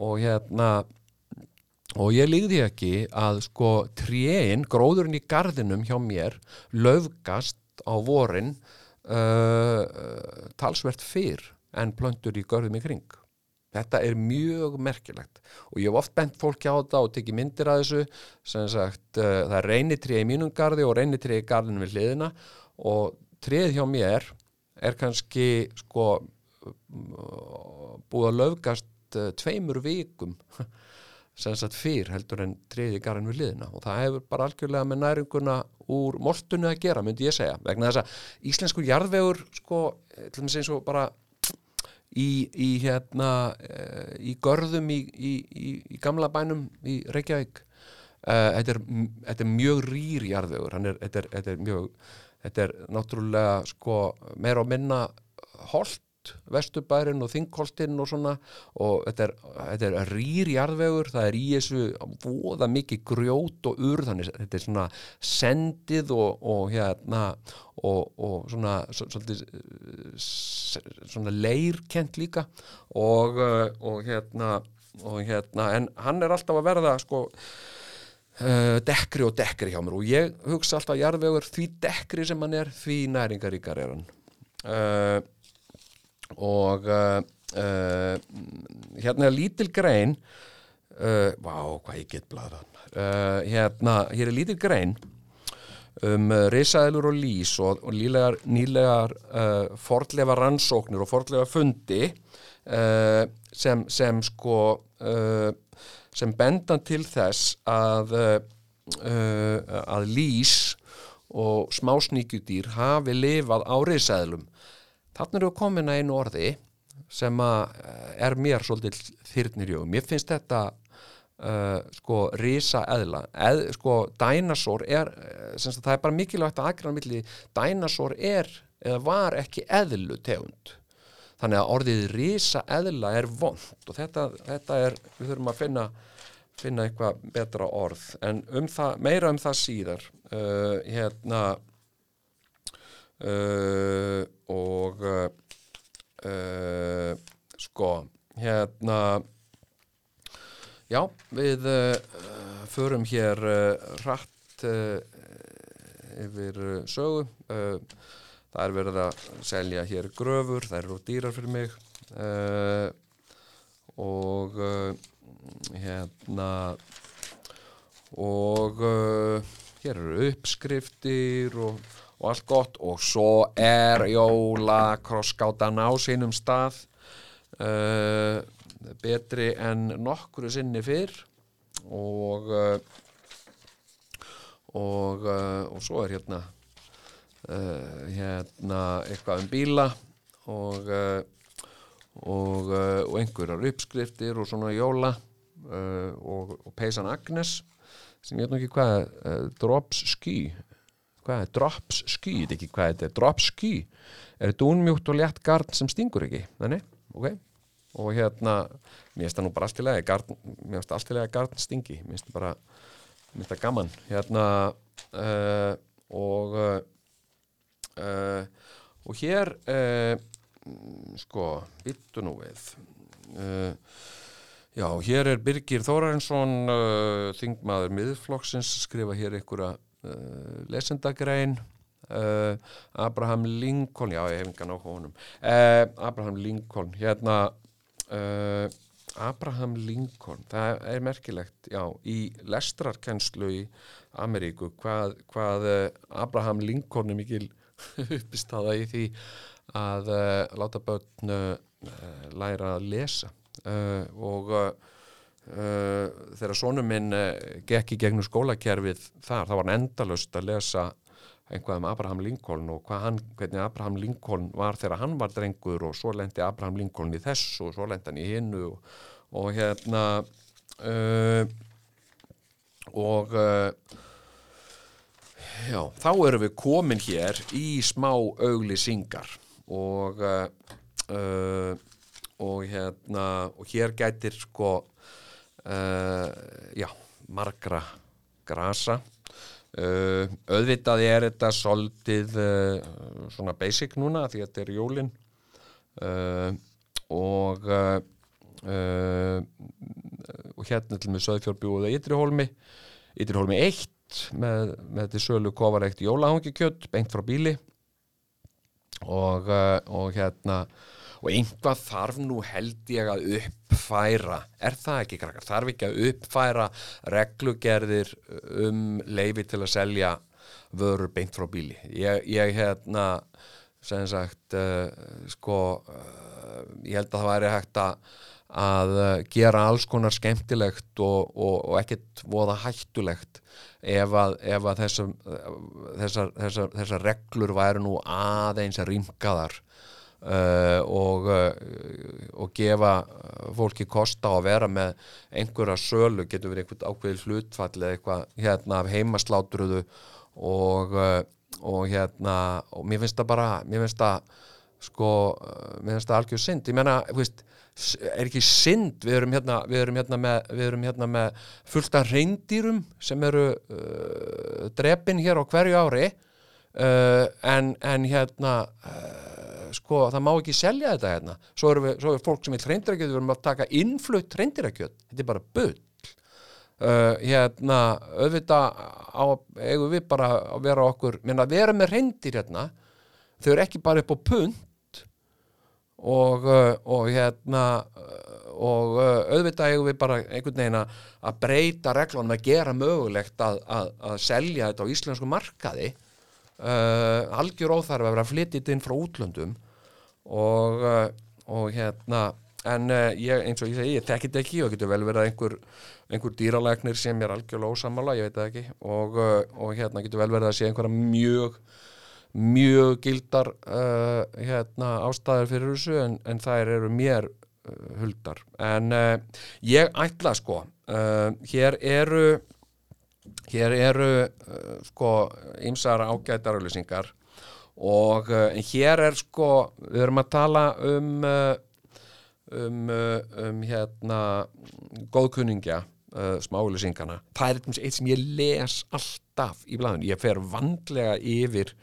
og hérna og ég líði ekki að sko tréin, gróðurinn í gardinum hjá mér löfgast á vorin uh, talsvert fyrr en plöntur í görðum í kring þetta er mjög merkilegt. Og ég hef oft bent fólki á þetta og tekið myndir að þessu. Sem sagt uh, það er reynitrið í mínum gardi og reynitrið í gardinu við hliðina. Og trið hjá mér er kannski sko búið að löfgast uh, tveimur vikum sem sagt fyrr heldur en triði garinn við liðina og það hefur bara algjörlega með næringuna úr moltunni að gera, myndi ég segja. Vegna þess að íslensku jarðvegur sko, til og með eins og bara í, í hérna í görðum í, í, í gamla bænum í Reykjavík. Uh, þetta, er, þetta er mjög rýr jarðvegur, er, þetta, þetta er mjög þetta er náttúrulega sko meira og minna holt Vesturbærin og Þingkoltinn og svona. Og þetta er, þetta er rýr jarðvegur, það er í þessu voða mikið grjót og ur þannig þetta er svona sendið og, og hérna og, og svona svolítið svona leirkent líka. Og, og hérna og hérna, en hann er alltaf að verða sko uh, dekkri og dekkri hjá mér. Og ég hugsa alltaf jarðvegur því dekkri sem hann er því næringaríkar er hann. Uh, og uh, uh, hérna er lítil grein uh, vá, hvað ég get blaðan hérna, hér er lítil grein um risaðilur og lís og, og lílegar, nýlegar fordlefa rannsóknir og fordlefa fundi sem, sem sko sem bendan til þess að að lís og smásníkjudýr hafi lifað á risaðilum Þannig eru komin að einu orði sem að er mér svolítið þyrnir jögum. Mér finnst þetta uh, sko risa eðla. Eð, sko dænasór er, semst að það er bara mikilvægt að aðgræna milli, dænasór er eða var ekki eðlu tegund. Þannig að orðið risa eðla er vond og þetta, þetta er, við þurfum að finna, finna eitthvað betra orð. En um það, meira um það síðar, uh, hérna, Uh, og uh, uh, sko hérna já við förum hér rætt yfir sögu. Það er verið að selja hér gröfur, það eru dýrar fyrir mig. Og hérna og hér eru uppskriftir og og allt gott. Og svo er jóla krosskátan á sínum stað uh, betri en nokkru sinni fyrr. Og uh, og, uh, og svo er hérna hérna eitthvað um bíla og og, og einhverjar uppskriftir og svona jóla og, og peysan Agnes sem ég veit nú ekki hvað drops sky hvað er drops sky, þetta ekki hvað þetta er. Drops sky, er þetta unmjúkt og létt garn sem stingur ekki, þannig, ok. Og hérna mér finnst það nú bara allt í lagi garn, mér finnst allt í lagi garn stingi. Mér finnst það bara, mér finnst það gaman. Hérna uh, og uh, og hér uh, sko, byttu nú við. Já, hér er Birgir Þórarinsson þingmaður miðflokksins skrifa hér einhverja lesendagrein uh, Abraham Lincoln já, ég hef engan áhuga honum. Uh, Abraham Lincoln hérna Abraham Lincoln það er merkilegt, já, í lestrarkennslu í Ameríku hvað, hvað Abraham Lincoln er mikil uppistada í því að uh, láta börn uh, læra að lesa. Uh, og uh, þegar sonum minn uh, gekk í gegnum skólakerfið þar, þá var hann endalust að lesa einhvað um Abraham Lincoln og hann, hvernig Abraham Lincoln var þegar hann var drengur og svo lendi Abraham Lincoln í þessu og svo lendi hann í hinnu og, og hérna uh, og já, þá erum við komin hér í smá auglýsingar og uh, og hérna og hér gætir sko já, margra grasa. Uh, auðvitað er þetta soldið uh, svona basic núna því að þetta er jólin. Uh, og og hérna til með Söðfjórbjúða Ytrihólmi. Ytrihólmi 1 með, með þetta sölu kofaregt jólahangikjöld beint frá bíli. Og, og hérna og einhvað þarf nú held ég að uppfæra. Er það ekki krakkar, þarf ekki að uppfæra reglugerðir um leifi til að selja vörur beint frá bíli? Ég, ég hérna sem sagt uh, sko uh, ég held að það væri hægt að að gera alls konar skemmtilegt og, og, og ekkert voða hættulegt ef að, ef að þessar, þessar, þessar, þessar reglur væri nú aðeins rýmkaðar uh, og, uh, og gefa fólki kosta á að vera með einhverja sölu, getur verið einhvern ákveðil hlutfall eða eitthvað hérna af heimaslátruðu og, uh, og hérna og mér finnst það bara, mér finnst það sko, mér finnst það algjör synd, ég menna, þú veist er ekki synd, við erum hérna, við erum hérna, með, við erum hérna með fullt af reyndýrum sem eru drepin hér á hverju ári en, en hérna sko það má ekki selja þetta hérna. Svo eru, við, svo eru fólk sem vil reyndirakjöð við erum að taka innflutt reyndirakjöð þetta er bara bull. Uh, hérna auðvitað á, eigum við bara að vera okkur minna að vera með reyndir hérna þau eru ekki bara upp á punt og, uh, og hérna uh, og uh, auðvitað eigum við bara einhvern veginn að breyta reglunum að gera mögulegt að, að, að selja þetta á íslensku markaði uh, algjör óþarf að vera flyttið inn frá útlöndum og, uh, og hérna en uh, ég, eins og ég segi, ég þekkit ekki og getur vel verið að einhver, einhver dýralæknir sem er algjörlega ósamála, ég veit ekki. Og, uh, og hérna getur vel verið að sé einhverja mjög mjög gildar uh, hérna, ástæðar fyrir þessu en, en þær eru mér uh, huldar. En ég ætla sko hér eru hér eru uh, sko ymsar ágætarauðlýsingar og uh, hér er sko við erum að tala um uh, um, um hérna góðkunningja uh, smáauðlýsingana það er eitt sem ég les alltaf í blæðun, ég fer vandlega yfir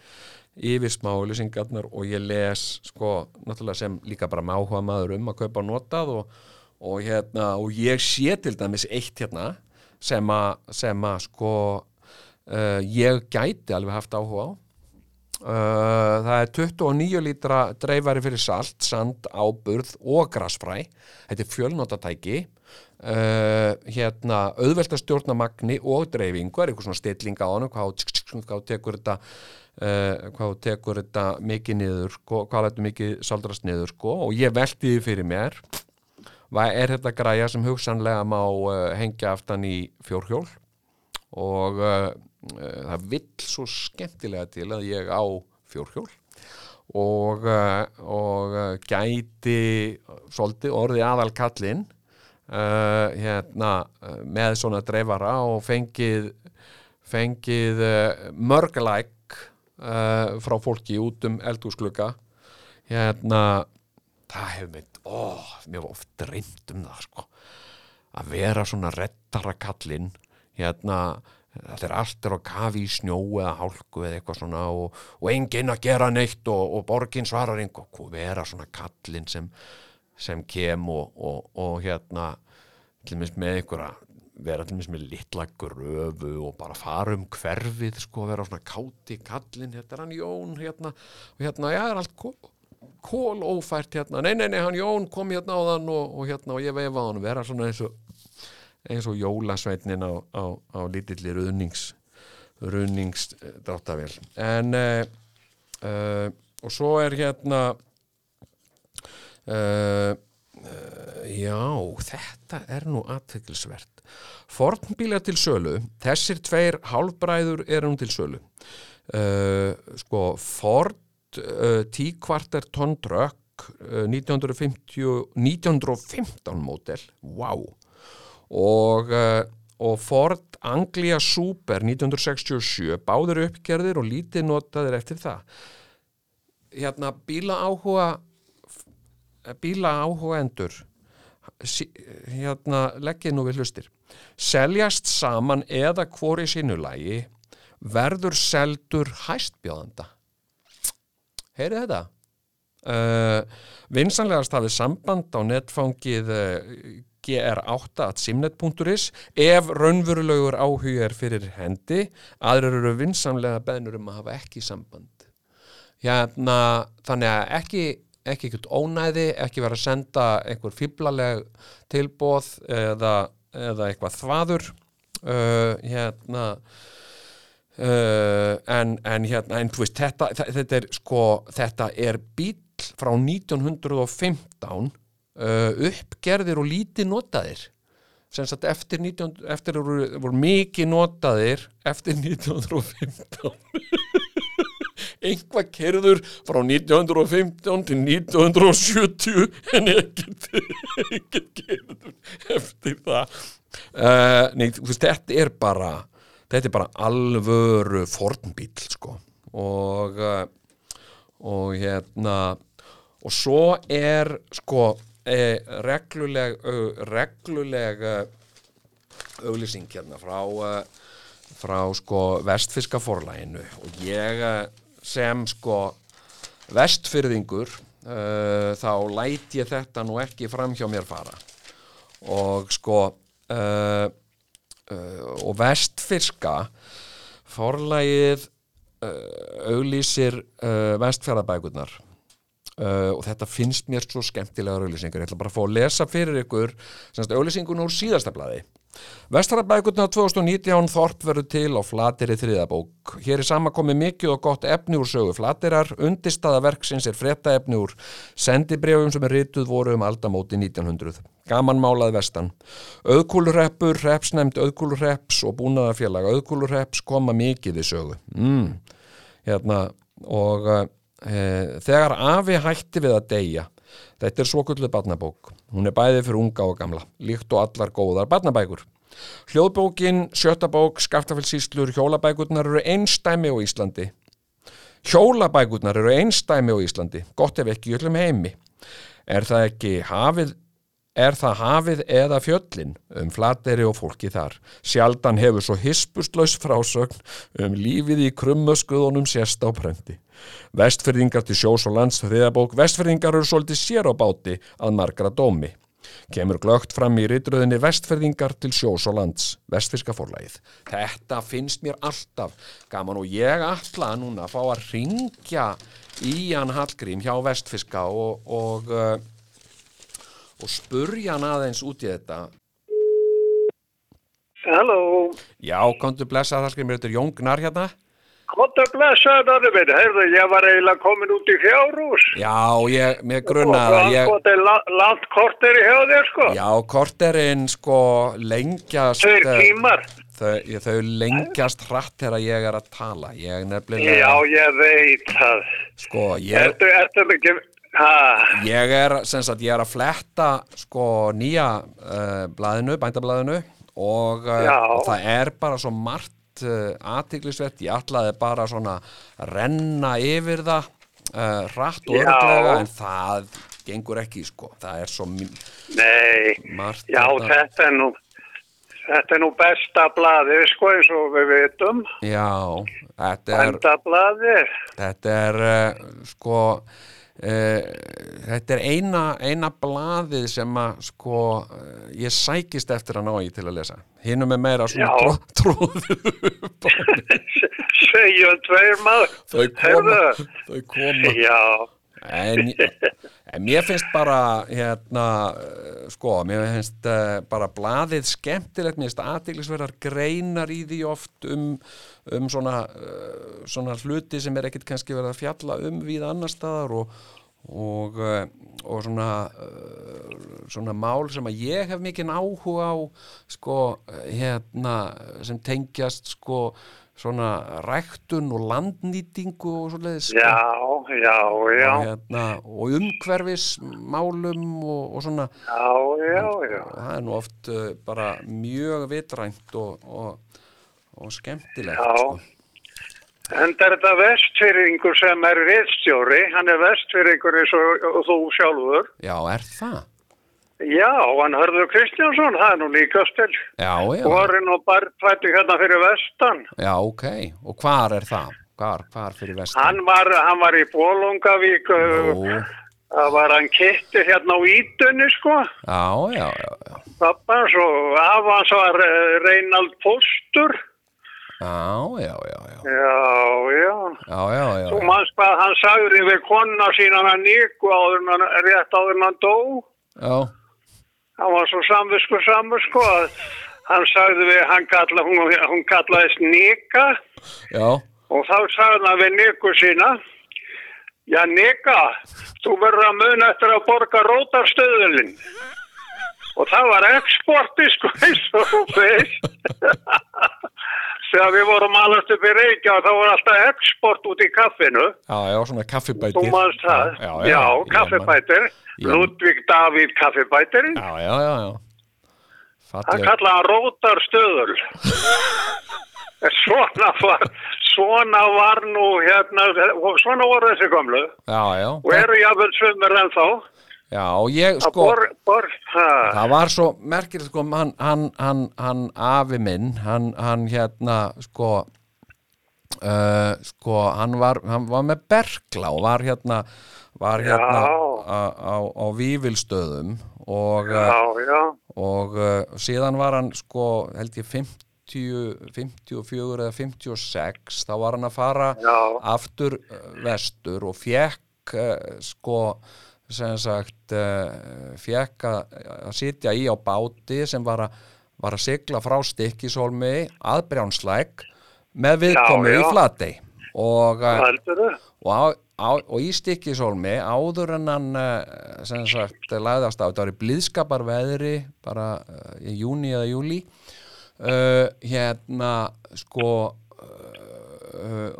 yfir smáauðlýsingarnar og ég les sko náttúrulega sem líka bara með áhuga maður um að kaupa notað og, og hérna og ég sé til dæmis eitt hérna sem að sko uh, ég gæti alveg haft áhuga á. Uh, það er 29 lítra dreifari fyrir salt, sand, áburð og grasfræ. Þetta er fjölnotatæki. Uh, hérna auðvelt að stjórna magni og dreifingu. Er eitthvað svona stilling á hann hvað, hvað tekur þetta uh, hvað tekur þetta mikið niður sko, hvað lætur mikið saldrast niður sko, og ég velti því fyrir mér hvað er þetta græja sem hugsanlega má hengja aftan í fjórhjól? Og Uh, það vill svo skemmtilega til að ég á fjórhjól. Og, uh, og uh, gæti svolítið orði aðal kallinn hérna, með svona dreifara og fengið fengið mörglæk frá fólki út um eldhúsklukka hérna það hefur mitt, ó, mér var oft dreymt um það, sko. Að vera svona rettara kallinn hérna, þegar allt er á kafi í snjó eða hálku eða eitthvað svona og, og enginn að gera neitt og, og borgin svarar einhver, og vera svona kallinn sem, sem kem og, og, hérna til dæmis með einhverja vera til dæmis með litla gröfu og bara fara um hverfið sko, vera svona káti kallinn hérna er hann Jón hérna, og hérna, já, er allt kól, kól ófært hérna, nei, nei, nei, hann Jón kom hérna á þann og, og hérna, og ég veifa á hann vera svona eins og eins og jólasveitnin á, á, á lítilli ruðnings ruðningsdráttavél en uh, uh, og svo er hérna uh, já, þetta er nú aðtökilsvert Fornbílar til sölu. Þessir tveir hálfbræður eru nú til sölu. Sko Ford T-kvarter tonn trökk 1950 1915 mótel wow og, uh, og Ford Anglia Super 1967 báður uppgerðir og lítið notaðir eftir það. Hérna bíla áhuga bíla áhuga endur hérna leggið nú við hlustir. Seljast saman eða hvori sínulagi verður seldur hæstbjóðanda heyrið þetta? Uh, vinsanlegast hafið samband á netfangið uh, gr8.simnet.is ef raunverulegur áhug er fyrir hendi aðrir eru vinsamlega beðnur um að hafa ekki samband. Hérna, þannig að ekki ekki ekkert ónæði, ekki vera að senda einhver fýblaleg tilbóð eða, eða eitthvað þvaður. Uh, hérna uh, en, en hérna en veist, þetta, þetta er sko, þetta er bíl frá 1915 uh, uppgerðir og lítið notaðir. Eftir 19, eftir voru, voru mikið notaðir eftir 1915 einhvað kerður frá 1915 til 1970 en ekkert ekkert kerður eftir það. Uh, nei, þú veist, þetta er bara þetta er bara alvöru fornbíl sko. Og uh, og hérna og svo er sko eh, regluleg uh, regluleg auglýsing hérna frá frá sko vestfiska forlæginu og ég sem sko vestfyrðingur uh, þá læt ég þetta nú ekki fram hjá mér fara. Og sko uh, uh, og vestfyrska forlægið auglýsir vestfjörðabækurnar Uh, og þetta finnst mér svo skemmtilega auðlýsingar, ég ætla bara að fá að lesa fyrir ykkur auðlýsingun úr síðasta bladi Vestarabækurna 2019 Þorp verður til á Flateri þriðabók hér er samankomið mikið og gott efni úr sögu Flaterar, undirstaða verksins er fretta efni úr sendibrjöfum sem er rituð voru um aldamóti 1900 gamanmálað vestan. Auðkúlurreppur, repsnemd auðkúlurreps og búnaðarfélag auðkúlurreps koma mikið í sögu. Mm. hérna og e, þegar afi hætti við að deyja þetta er svokullu barnabók. Hún er bæði fyrir unga og gamla líkt og allar góðar barnabækur. Hljóðbókin, sjötabók, skaftafelsíslur hjólabækurnar eru einstæmi á Íslandi. Hjólabækurnar eru einstæmi á Íslandi gott ef ekki öllum heimi. Er það ekki hafið Er það hafið eða fjöllin um flateri og fólki þar? Sjaldan hefur svo hispustlaus frásögn um lífið í krummuskuðunum sérst á pröndi. Vestfyrðingar til sjós og lands þriðabók Vestfyrðingar eru svolítið sér á báti að margra dómi. Kemur glögt fram í ritröðinni Vestfyrðingar til sjós og lands, Vestfyrska forlægið. Þetta finnst mér alltaf gaman og ég ætla núna að fá að ringja í hann Hallgrím hjá Vestfyrska og... og og spurja hann aðeins út í þetta.
Halló.
Já, komdu blessa það skrifir, þetta er Jón Gnar hérna.
Komdu blessaður orðið minn, heyrðu, ég var eiginlega komin út í fjárhús.
Já, ég, mér grunnaði
Og ég... það er la langt korteri hjá þér, sko.
Já, korterinn, sko, lengjast
Tveir tímar.
Þau, þau lengjast hratt þegar ég er að tala. Ég nefnilega
Já, ég veit það.
Sko, ég
Ertu, ertu mikið Ha.
Ég er, sem sagt, ég er að fletta sko nýja uh, blaðinu, bændablaðinu og, uh, og það er bara svo margt uh, aðtiklisvett, ég ætlaði bara svona renna yfir það hratt og örglega en það gengur ekki sko, það er svo
Nei,
margt
já, þetta er nú, þetta er nú besta blaðið, sko, eins og við vitum.
Já, þetta er
Benda blaðið.
Þetta er uh, sko þetta er eina, eina blaðið sem að sko uh, ég sækist eftir að ná í til að lesa hinum er meira svona tróðið upp.
Segjum tveir maður.
þau koma, þau koma.
Já,
En, en mér finnst bara hérna, uh, sko, mér finnst bara blaðið skemmtilegt, mér finnst aðdeglisverðar greinar í því oft um, um svona, uh, svona hluti sem er ekkit kannski verið að fjalla um við annar staðar og, og, uh, og svona, uh, svona mál sem að ég hef mikinn áhuga á, sko, hérna, sem tengjast, sko, svona ræktun og landnýtingu og svoleiðis, sko.
Já, já, já,
og, hérna, og umhverfismálum og, og svona.
Já, já, já.
það er nú oft bara mjög vitrænt og, og, og skemmtilegt
Já.
sko.
En er þetta vestfyrringur sem er viðstjóri, hann er vestfyrringur eins og, og þú sjálfur.
já, er það?
Já, hann hörður Kristjánsson, það er nú líkast til.
Já, já,
Vorin og barnfættu hérna fyrir vestan.
já, ok og hvar er það? Hvar, hvar fyrir vestan?
Hann var, hann var í Bólungavík,
Nú,
það var hann kitti hérna á Ítunni, sko.
já, já, já, já,
Pappans og af hans var Reinald Póstur.
Já, já, já, já,
Já, já.
já, já, já,
Þú manns hvað hann sagði við konna sína hann Níku áður hann, rétt áður hann dó.
já,
Hann var svo samvisku samur sko að hann sagði við, hann kalla, hún, hún kallaðist Nika.
Já,
og þá sagði hann við Niku sína Já Nika, þú verður að muna eftir að borga rótarstöðulinn og það var exporti sko eins og veist þegar við vorum alast upp í Reykja þá var alltaf export út í kaffinu.
Já, já, svona kaffibætir.
Það,
Já,
já, kaffibætir. Ludvig Davíð kaffibætir
Já, já, já, já.
Kallaði hann rótarstöðul. Svona var svona var nú hérna svona voru þessi
já
og eru jáfnvel svömmur ennþá
Já, ég sko
bor, bor,
Það var svo merkilegt sko, hann, hann, hann, hann afi minn, hann, hann hérna sko, uh, sko, hann var, hann var með berkla og var hérna, var hérna
Já.
á, á, á Vífilstöðum og, uh,
já, já
og uh, síðan var hann sko, held ég 50, 54 eða 56, þá var hann að fara
Já.
aftur vestur og fekk uh, sko sem sagt uh, fekk að að sitja í á báti sem var að, var að sigla frá Stikkishólmi að Brjánslæk með viðkomu
Já,
í. Flatey og,
heldur
og, og í Stikkishólmi áður en hann uh, sem sagt lagðast á, þetta var í blíðskaparveðri bara í júni eða júli uh, hérna sko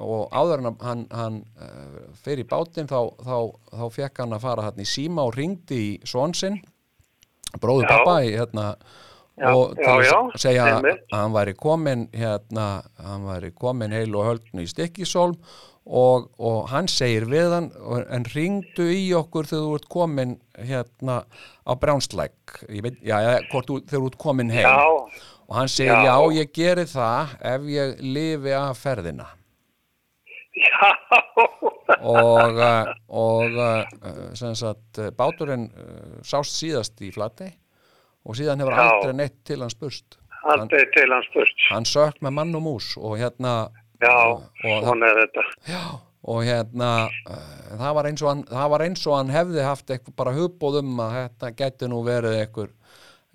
og áður en að hann, hann uh, fyrir í bátinn þá, þá, þá fekk hann að fara hann í síma og ringdi í svonsinn bróður
Já.
pappa í hérna og
já,
að
já,
segja að hann væri komin hérna, hann væri komin heil og höldnu í Stikkisólm og, og hann segir við hann en ringdu í okkur þegar þú ert komin hérna á veit, já, hvort þú, þegar þú ert komin heim.
Já,
og hann segir, já. Ég geri það ef ég lifi af ferðina og, uh, og sem sagt, uh, báturinn sást síðast í Flatey og síðan hefur
Já.
aldrei neitt til hann spurst
aldrei til hans spurt
hann sökk með mann og mús og hérna
já,
og,
er
já, og hérna uh, það, var hann, það var eins og hann hefði haft eitthvað bara hugbóð um að þetta geti nú verið eitthvað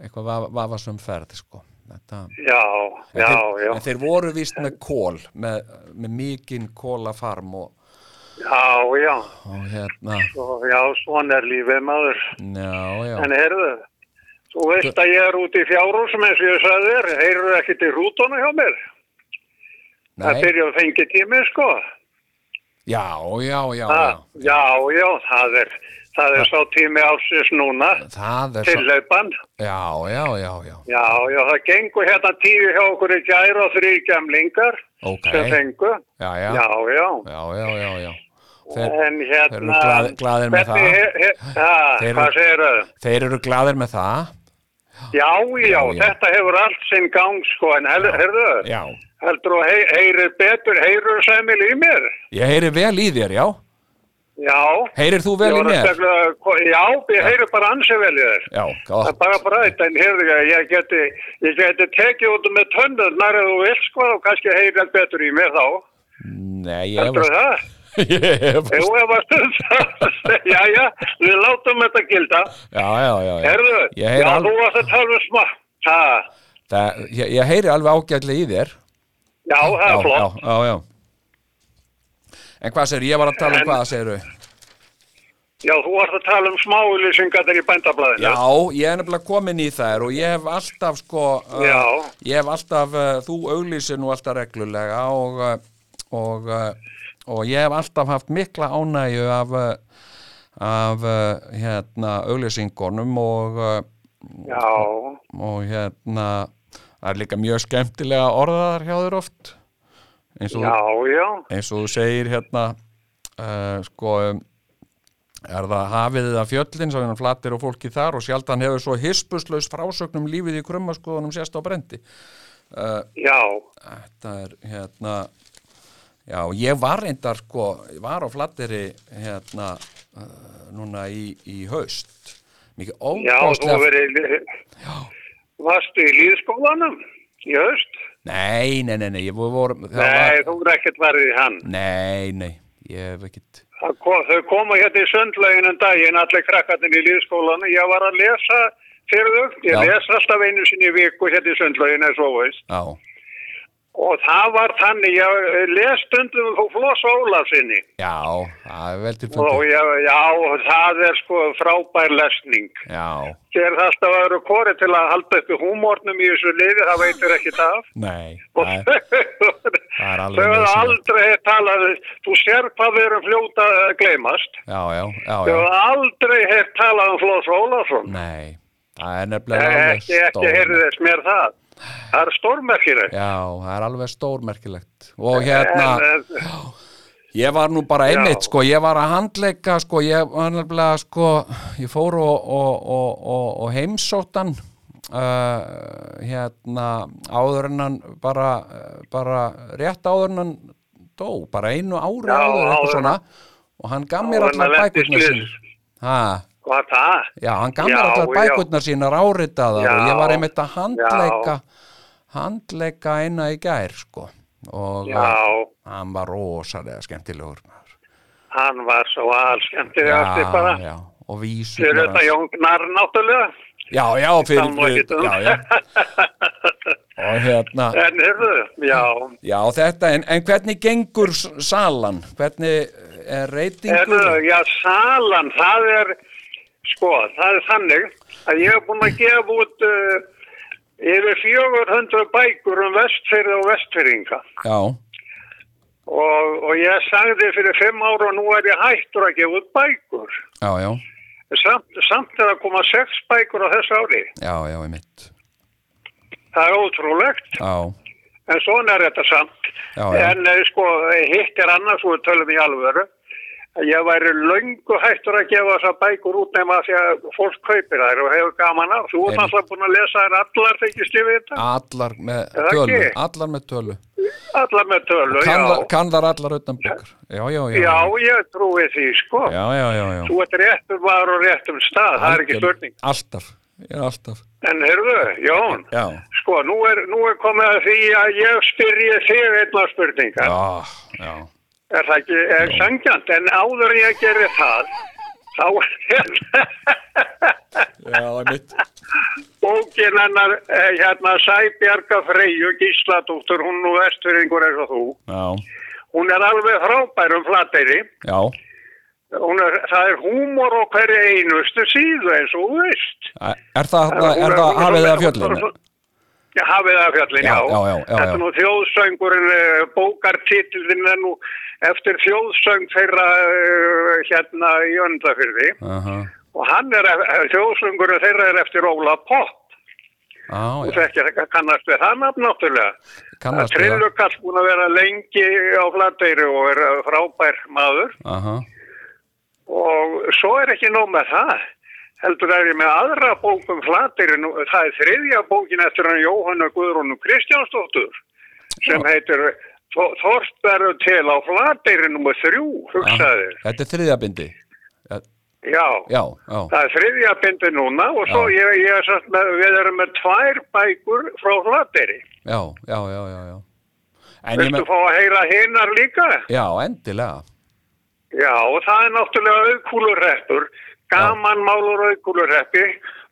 eitthvað va- vafasum ferð sko. Þetta,
já, já,
þeir,
já.
en þeir voru víst með kól með, með mikinn kólafarm og,
já, já,
og hérna
Svo, já, svona er lífið maður.
Já, já,
En heyrðu, þú veist að ég er út í fjárhúsum eins og ég sagði þér, heyrðu ekki til rútuna hjá mér? Það
nei,
byrja að fengi tími, sko.
já, já, já, já.
já, já, það er, það er sá tími ásins núna, tilleipan.
já, já, já, já
Já, já, það gengur hérna tíu hjá okkur í gæra og þrý gemlingar
ok,
sem fengu.
já, já,
Já, já,
já, já, já, já. þeir,
En hérna...
þeir eru glað, glaðir með það
he- he- Ja,
Þeir eru-
hvað segir þau?
þeir eru glaðir með það
Já, já,
Já,
þetta hefur allt sinn gang, sko, en
já,
heldur þú hei, heyrir betur, heyrir sæmil í mér?
ég heyri vel í þér, já
Já.
heyrir þú vel
Ég
í
að
mér?
Já, ég heyrir bara ansi vel í þér.
já,
Það er bara brætt, en heyrðu, ég geti, ég geti tekið út með tönnurnar ef þú vilt, sko, og kannski heyrir betur í mér þá.
nei, ég efast
það?
ég efast
Jú, ef að það, já, já, við látum þetta gilda.
já, já, já.
Herðu,
ég
já,
al...
þú varst að tala um smá. Það,
ég, ég heyri alveg ágætlega í þér
já, það er flott.
já, já, já en hvað segir, ég var að tala um
En-
hvað segir
Já, þú varst að tala um smáulýsingar í bændablaðinu.
Já, ég er nefnilega komin í þær og ég hef alltaf sko uh, ég hef alltaf, uh, þú auglýsir nú alltaf reglulega og, uh, og, uh, og ég hef alltaf haft mikla ánægju af, uh, af uh, hérna auglýsingunum og, og hérna það er líka mjög skemmtilega orðaðar hjá þér oft eins og,
já, já.
eins og þú segir hérna uh, sko um, er það hafið eða fjöllin svo hann flattir og fólki þar og sjaldan hefur svo hispuslaus frásögnum lífið í krummaskoðunum sérst á brendi
Já,
þetta er hérna já, ég var reyndar sko, var á flattiri hérna uh, núna í, í haust mikið
já, þú
óbáslega
verið, varstu í líðskólanum í haust?
Nei, nei, nei, nei, ég voru
Nei,
var,
þú er ekkert varðið hann.
nei, nei, ég hef
Það Kom, þau koma hérna í sundlegin en daginn, allir krakkarnir í líðskólanum. Ég var að lesa fyrir þau. Ég
Já.
les alltaf einu sinni í viku hérna í sundlegin eins og veist.
já,
Og það var þannig, ég les stundum þú Floss Ólafsinni.
já, það er vel til
Og
fundið
ég, já, það er sko frábær lesning.
já,
Ger það alltaf að vera kori til að halda upp í húmórnum í þessu liði, það veitur ekki það.
nei
Og þau hefur aldrei talað, þú sér hvað við erum fljóta að gleymast.
já, já, já,
Þau
já
hefur aldrei heyrt talað um Flóðs Ólafsson.
nei, það er nefnilega alveg
Ekki, ekki
stór-
heyrði þess mér það. Það er stórmerkilegt.
já, það er alveg stórmerkilegt og hérna
En, en,
Ég var nú bara
Já.
einmitt, sko, ég var að handleika, sko, ég var nefnilega, sko, ég fór og, og, og, og, og heimsóttan, uh, hérna, áður en hann, bara, bara rétt áður en hann dó, bara einu ári
Já,
áður, eitthvað svona, og hann gaf mér
Áður en
allar
hann lenti í
bækurnar
slys.
sínar. Ha,
hvað það?
já, hann gaf mér
já.
bækurnar sínar áritaðar
Já.
og ég var einmitt að handleika, handleika eina í gær, sko, og
Já,
hann var rosalega skemmtilegur
hann var svo allskemmtilegasti bara.
já, og vísur
Fyrir þetta Jón Gnarr náttúrulega.
já, já, fyrir, fyrir já, já. og hérna
En hörðu, já.
já, þetta, en, en hvernig gengur salan, hvernig er reytingur
já, salan, það er, sko, það er þannig að ég hef búin að gefa út uh, yfir 400 bækur um vestfyrði og vestfyrringa.
já,
Og, og ég sagði fyrir fimm ára og nú er ég hættur að gefa út bækur.
já, já,
Samt, samt er að koma sex bækur á þessu ári.
já, já, ég mitt
Það er ótrúlegt,
já,
en svona er þetta samt.
Já, já.
En eh, sko, hitt er annars við tölum í alvöru. Að Ég væri löngu hættur að gefa þessar bækur út nema því að fólk kaupir þær og hefur gaman af. Þú
Einmitt.
alltaf búin að lesa þær allar, þykist ég við þetta?
allar með
Er
tölu allar með tölu
Allar með tölu,
kann, þar- kann þar allar utan byggur já, já, já,
Já, ég trúi því, sko.
já, já, já, já.
Þú ert réttum var og réttum stað, það er ekki spurning.
alltaf, ég er alltaf
En heyrðu, Jón,
já,
sko, nú er, nú er komið að því að ég spyrji þig einna spurningar.
já, já
Er það ekki er sangjant? En áður ég gerir það, þá er
mitt
bókin hennar, eh, hérna, Sæbjarga Freyju Gísladóttur, hún nú vestfyrringur eins og þú.
já,
Hún er alveg frábær um Hún Er, það er húmor á hverju einustu síðu eins og þú veist.
er það,
Hún
er það hafið það fjöllin
Já, hafið það fjöllin,
Já,
já.
já,
Þetta er nú þjóðsöngurinn, eh, bókartitillin er nú eftir þjóðsöng þeirra eh, hérna í öndafyrði
Aha.
og hann er, eh, þjóðsöngurinn þeirra er eftir Óla
Já,
Þú
já,
þekkir ekki að kannast við það nafn náttúrulega.
kannast við það.
Trillukall búin að vera lengi á flateyri og er frábær maður
Aha,
og svo er ekki nóg með það. Heldur er ég með aðra bókum flateyri, nú- það er þriðja bókin eftir hann Jóhanna Guðrúnu Kristjánsdóttur sem heitir Þor- Þorst verður til á flateyri nummer þrjú, hugsaði.
Þetta er þriðjabindi. Já,
Já.
já, já,
Það er þriðja bindi núna og svo ég, ég er satt með, við erum með tvær bækur frá Flateyri.
já, já, já, já, já.
Viltu
með,
fá að heyra hinnar líka?
já, endilega.
Já, og það er náttúrulega auðkúlurreppur, gamanmálur auðkúlurreppi.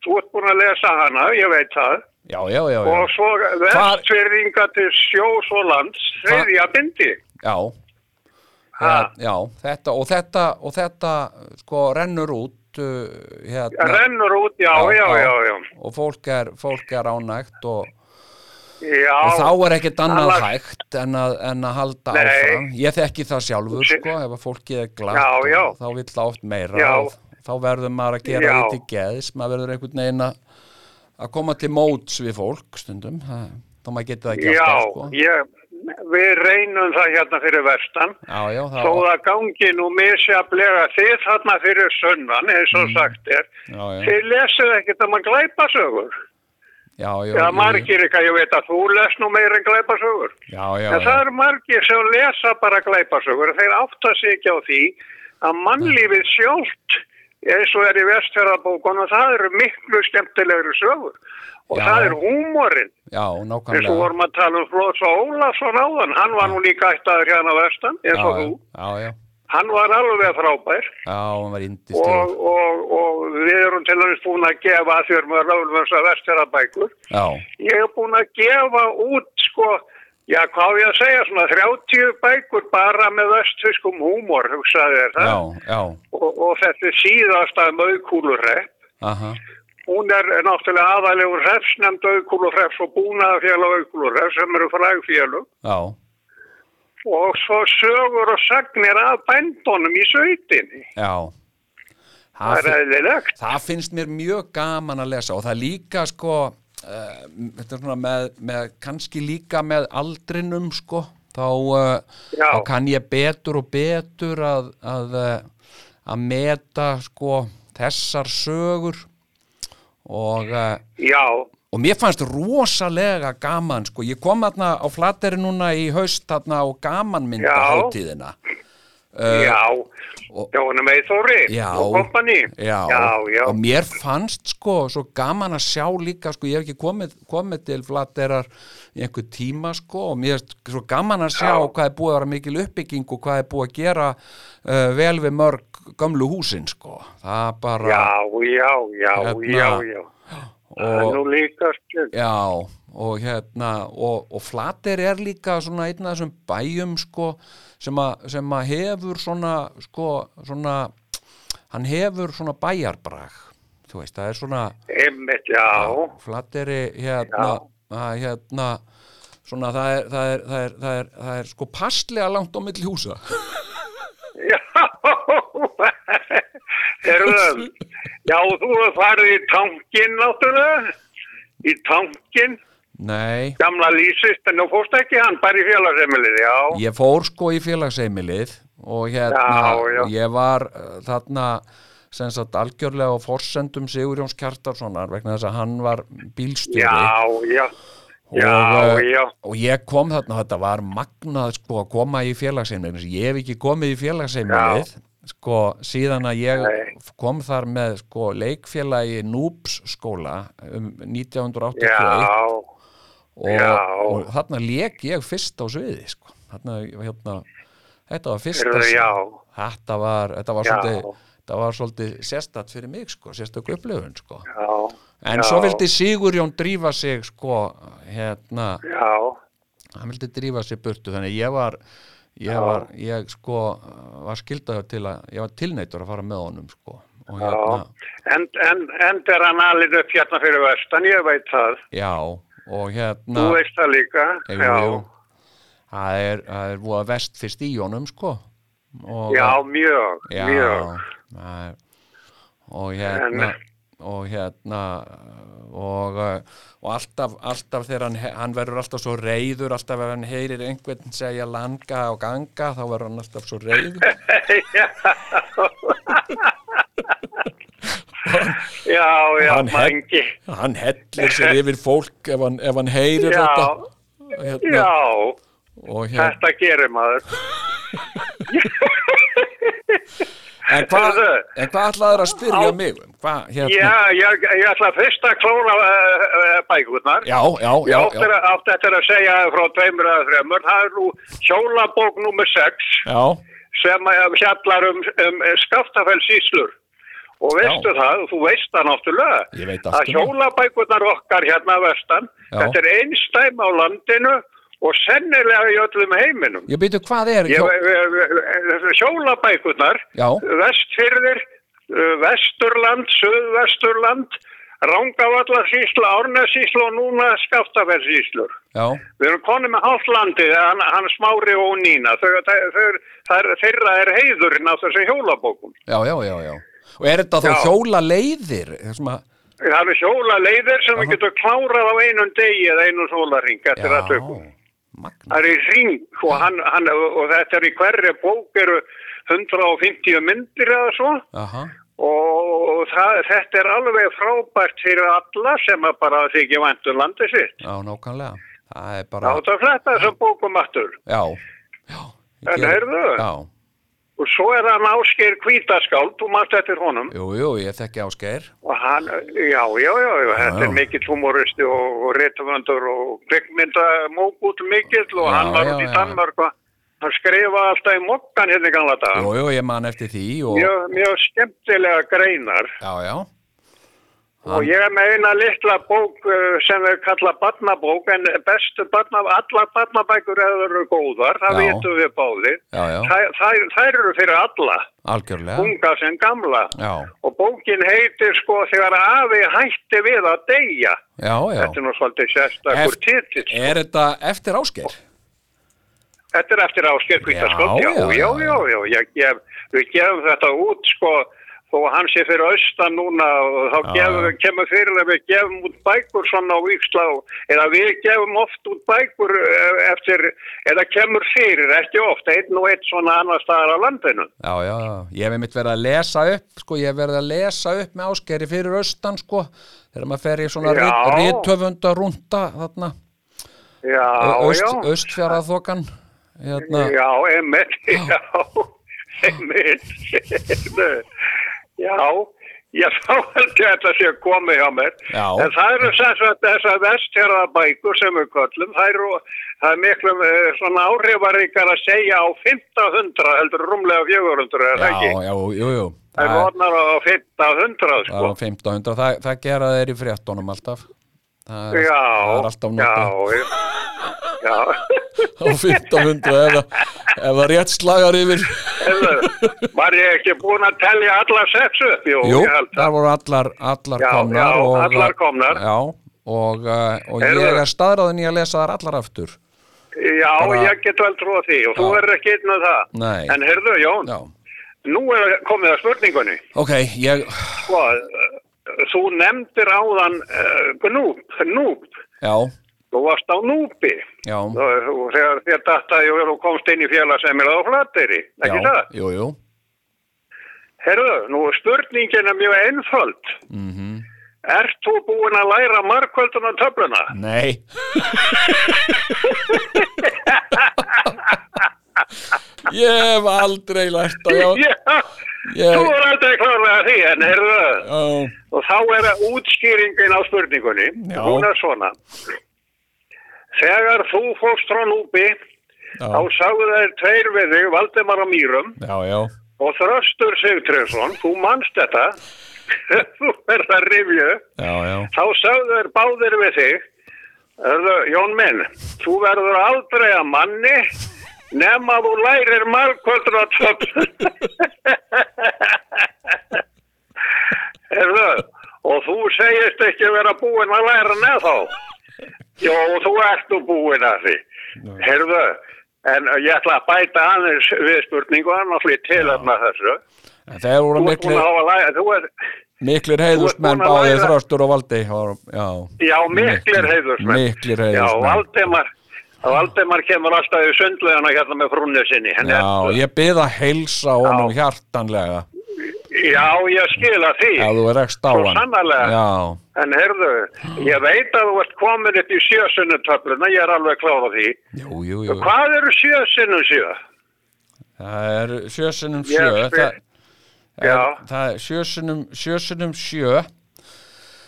Þú ert búin að lesa hana, ég veit það.
Já, já, já, já.
Og svo vestfyrringa til sjós og lands, þriðja bindi.
Já, þetta og þetta og þetta sko rennur út uh, hérna
Rennur út, já, já, já, já.
og fólk er, fólk er ánægt og,
Já,
og þá er ekkert annað
annars-
hægt en að, en að halda
Nei.
áfram ég þekki það sjálfur sko ef að fólkið er glatt
Já, já.
og þá vill það oft meira
Já.
og þá verður maður að gera
Já.
til geðs maður verður einhvern veginn að að koma til móts við fólk stundum þá maður getur það ekki
já,
alltaf sko
ég, við reynum það hérna fyrir vestan.
já, já, það,
Þó það gangi nú misjaflega þið þarna fyrir sönnan, eins og sagt er.
Mm. já, já,
Þið lesið ekkert um að glæpa sögur.
já, já,
margir eitthvað, ég veit að þú les nú meir en glæpa sögur.
já, já,
En það eru margir sem lesa bara glæpa sögur. Þeir átta sig ekki á því að mannlífið sjálft, eins og er í vestfjörðabókunum, það eru miklu skemmtilegri sögur. Og
Já.
það er húmorinn. eins og vorum að tala um Flóts og Ólafsson áðan, hann var nú líka ættaður hérna á vestan, eins og
já,
þú.
já, já,
Hann var alveg frábær
var
og, og, og við erum til dæmis búin að gefa að þér með ráðlösa vestjörabækur.
já,
Ég er búin að gefa út, sko, já, hvað á ég að segja, svona 30 bækur bara með vestfiskum húmor, hugsaði þér það.
já, já,
Og, og þetta síðasta mögkúlurrepp.
aha
Hún er náttúrulega aðalegur hrefsnefnd auðkúlurhrefs og búnaðafélag auðkúlurhrefs sem eru frægfélug.
já,
og svo sögur og sagnir af bændunum í sveitinni.
já
Það
það,
er
fi-
eðlilegt.
það finnst mér mjög gaman að lesa og það líka sko uh, þetta er svona með, með kannski líka með aldrinum sko. Þá, uh, þá kann ég betur og betur að að, uh, að meta sko þessar sögur. Og
Já,
og mér fannst rosalega gaman sko, ég kom þarna á flateri núna í haust þarna á gamanmynda hátíðina
já,
og-
Jónum Eithóri
Já,
og kompani.
já,
já, já.
og mér fannst sko svo gaman að sjá líka sko, ég hef ekki komið, komið til flaterar í einhver tíma sko og mér er svo gaman að sjá
Já.
hvað er búið að vera mikil uppbygging og hvað er búið að gera uh, vel við mörg gömlu húsin sko, það bara
Já, já, já,
Hérna,
já, já.
Og,
nú líka stjórn.
Já, og hérna og, og Flater er líka svona einn af þessum bæjum sko sem, að hefur svona sko svona hann hefur svona bæjarbrag. Þú veist, það er svona
Einmitt, já.
Flateri hérna, að, hérna svona það er, það er, það er, það er, það er sko passlega langt á milli húsa.
Já, Herðum, já, þú farið í tankin náttúrulega, í tankin,
Nei,
gamla lýsist, en þú fórst ekki hann bara í félagsemilið, já.
ég fór sko í félagsheimilið og hérna
Já, já.
ég var uh, þarna sem sagt algjörlega á forsendum Sigurjóns Kjartarssonar vegna þess að hann var bílstjóri.
Já, já, já,
og, uh,
já,
og ég kom þarna þetta var magnað sko að koma í félagsheimilið. Ég hef ekki komið í félagsheimilið sko síðan að ég
Nei.
kom þar með sko leikfélagi Núps skóla um 1981
já,
og, og þarna leik ég fyrst á sviði sko. þarna, hérna, þetta var
já.
þetta var, þetta var svolítið þetta var svolítið sérstatt fyrir mig sko, sérstök upplifun sko. en
Já.
svo vildi Sigurjón drífa sig sko, hérna
já,
hann vildi drífa sig burtu þannig ég var ég var, ég sko var skildaður til að, ég var tilneitur að fara með honum sko hérna,
En, en, en er hann alveg upp hérna fyrir vestan, ég veit það.
já og hérna
Þú veist það líka,
Jú, jú. það er, er voða vest fyrst í honum sko og,
já, mjög,
já,
mjög.
er, og hérna og hérna og, uh, og alltaf, alltaf þegar hann, hann verður alltaf svo reyður alltaf ef hann heyrir einhvern segja langa og ganga þá verður hann alltaf svo reyður
Já, já,
Hann
mangi.
hann hellir sér yfir fólk ef hann, ef hann heyrir
Já,
þetta hérna,
já,
hérna,
þetta gerir maður.
en hvað hvað ætlaður að spyrja
Á-
mig um hvað, hérna,
Já, ég, ég ætla fyrst að klóra uh, uh, bækurnar.
já, já,
Ég
já,
að- átti eftir að segja frá tveimur eða þreimur. Það er nú hjólabók nummer 6
já,
sem að fjallar um, um skaftafellsíslur. Og veistu
Já.
það, þú veist það náttúrulega,
veit
að
um það.
hjólabækurnar okkar hérna vestan,
Já.
þetta er einstæm á landinu og sennilega í öllum heiminum.
ég byrju hvað er
Ég,
hjó,
hjólabækurnar,
Já.
vestfyrðir, vesturland, söðvesturland, Rangavallarsísla, Árnesísla og núna Skaftaferðsíslur. Við erum konið með hálft landið, hann, hann Smári og Nína, þau, þau, þau, þeirra er heiðurinn á þessu hjólabókum.
já, já, já, já og er þetta þá hjóla leiðir
Það eru hjólaleiðir sem við getum klárað á einum degi eða einum sólaring eftir að tökum.
magna,
Það er í ring og, hann, hann, og þetta er í hverju bók eru 150 myndir eða svo
aha
og það, þetta er alveg frábært fyrir alla sem að bara þykja vantur landið sitt.
Já, nákvæmlega. Það er
Það
bara,
átt að fletta þessum bókum aftur.
já, já.
En heyrðu?
Já,
Og svo er hann Ásgeir Kvítaskáld, þú mást eftir honum.
jú, jú, ég þekki áskeir.
Og hann, já, já, já, já, þetta er mikill humoristi og, réttuvöndur og kvikmynda mógút mikill og
Já,
hann var út í. Danmark og hann skrifa alltaf í mokkan hérna í gamla dag.
Jú, jú, ég man eftir því og,
Mjög, mjög skemmtilega greinar
já, já,
og ég er með eina litla bók uh, sem við kalla barnabók en bestu barna, allar barnabækur eru góðar, það
Já.
vitum við báðir.
já, já,
Þær, þær, þær eru fyrir alla,
algjörlega.
unga sem gamla.
Já,
Og bókin heitir sko þegar afi hætti við að deyja.
já, já.
Þetta er nú svolítið sérstakur
Eft-
titill.
Er þetta eftir áskeir?
Þetta er eftir ásker kvítaskótt,
Já,
já, já,
já,
já, já, ég gef, við gefum þetta út, sko, að hann sé fyrir austan núna og þá gefum, kemur fyrir að við gefum út bækur svona á vikslá, eða við gefum oft út bækur eh, eftir, eða kemur fyrir, ekki oft, einn og einn svona annar staðar á landinu.
Já, já. Ég hef einmitt verið að lesa upp, sko, ég hef verið að lesa upp með áskeiri fyrir austan, sko, þegar maður fer í svona rítöfunda rúnda, þarna, östfjaraþokan, hérna,
Já, einmitt, já, einmitt, já, ég þá held ég að þetta sé komið hjá mér.
Já.
En það eru þessar vestjörðabækur sem við köllum, það eru, það er miklu eh, svona áhrifaríkar að segja á 1500 heldur rúmlega 400, er það
já,
ekki?
já, jú, jú.
Það er orðnar á 1500,
Það
sko.
er á 1500, það, það gera þeir í fréttonum alltaf. Það er,
Já,
það er alltaf
já.
á 1500 ef, ef það rétt slagar yfir.
Var ég ekki búin að telja alla sex upp? Jú,
Jú,
það.
voru allar, allar
Já,
komnar.
já,
og,
allar komnar.
Já, og, og
Heyrðu.
ég er staðráðin í að lesa þar allar aftur.
Já,
Bara-
ég get vel trúið því og þú verður ekki einn af það.
Nei.
En heyrðu, Jón,
Já,
nú er komið að spurningunni.
ok, ég,
Sko, þú nefndir áðan uh, gnúp, gnúp.
já,
Þú varst á núpi.
já,
Og, og þegar þér dattaði og þú komst inn í félagsemir á flateri, ekki
já,
það?
jú, jú,
Heyrðu, nú er spurningin er mjög einföld.
mhm,
Ert þú búin að læra markvölduna töfluna?
nei, ég hef aldrei lært að, já,
Já, þú er aldrei klárlega því, en heyrðu,
já,
og þá er það útskýringin á spurningunni.
Já.
Hún er svona. Þegar þú fórst frá núpi, þá sagðu þeir tveir við þig, Valdemar á Mýrum,
já, já,
og Þröstur Sigtryggsson, þú manst þetta, þú verður að rifja, upp.
já, já,
þá sagðu þeir báðir við þig, Jón minn, þú verður aldrei að manni nema þú lærir margkvöldur á töfn. Hörðu, og þú segist ekki vera búinn að læra neð þá. Jó, þú ert nú búinn að því. Hörðu, en ég ætla að bæta aðeins við spurningu, annars lít til að með þessu.
en þeir voru
að
miklir
Þú
heiðusmenn
að
báðið þröstur og valdi já,
Já, miklir heiðursmenn.
miklir
Já,
heiðusmenn
Valdemar, Valdemar kemur alltaf í sundlegana hérna með frúnni sinni.
Já,
er-
ég byrð að heilsa honum hjartanlega
já, ég skila því.
ef þú er
sannarlega.
já,
En heyrðu, ég veit að þú ert komin upp í sjösunnutöfluna, ég er alveg kláð á því.
jú, jú, jú
Hvað eru sjösunnum sjö?
það er sjösunum sjö það,
Já.
er, það er sjösunum sjösunum sjö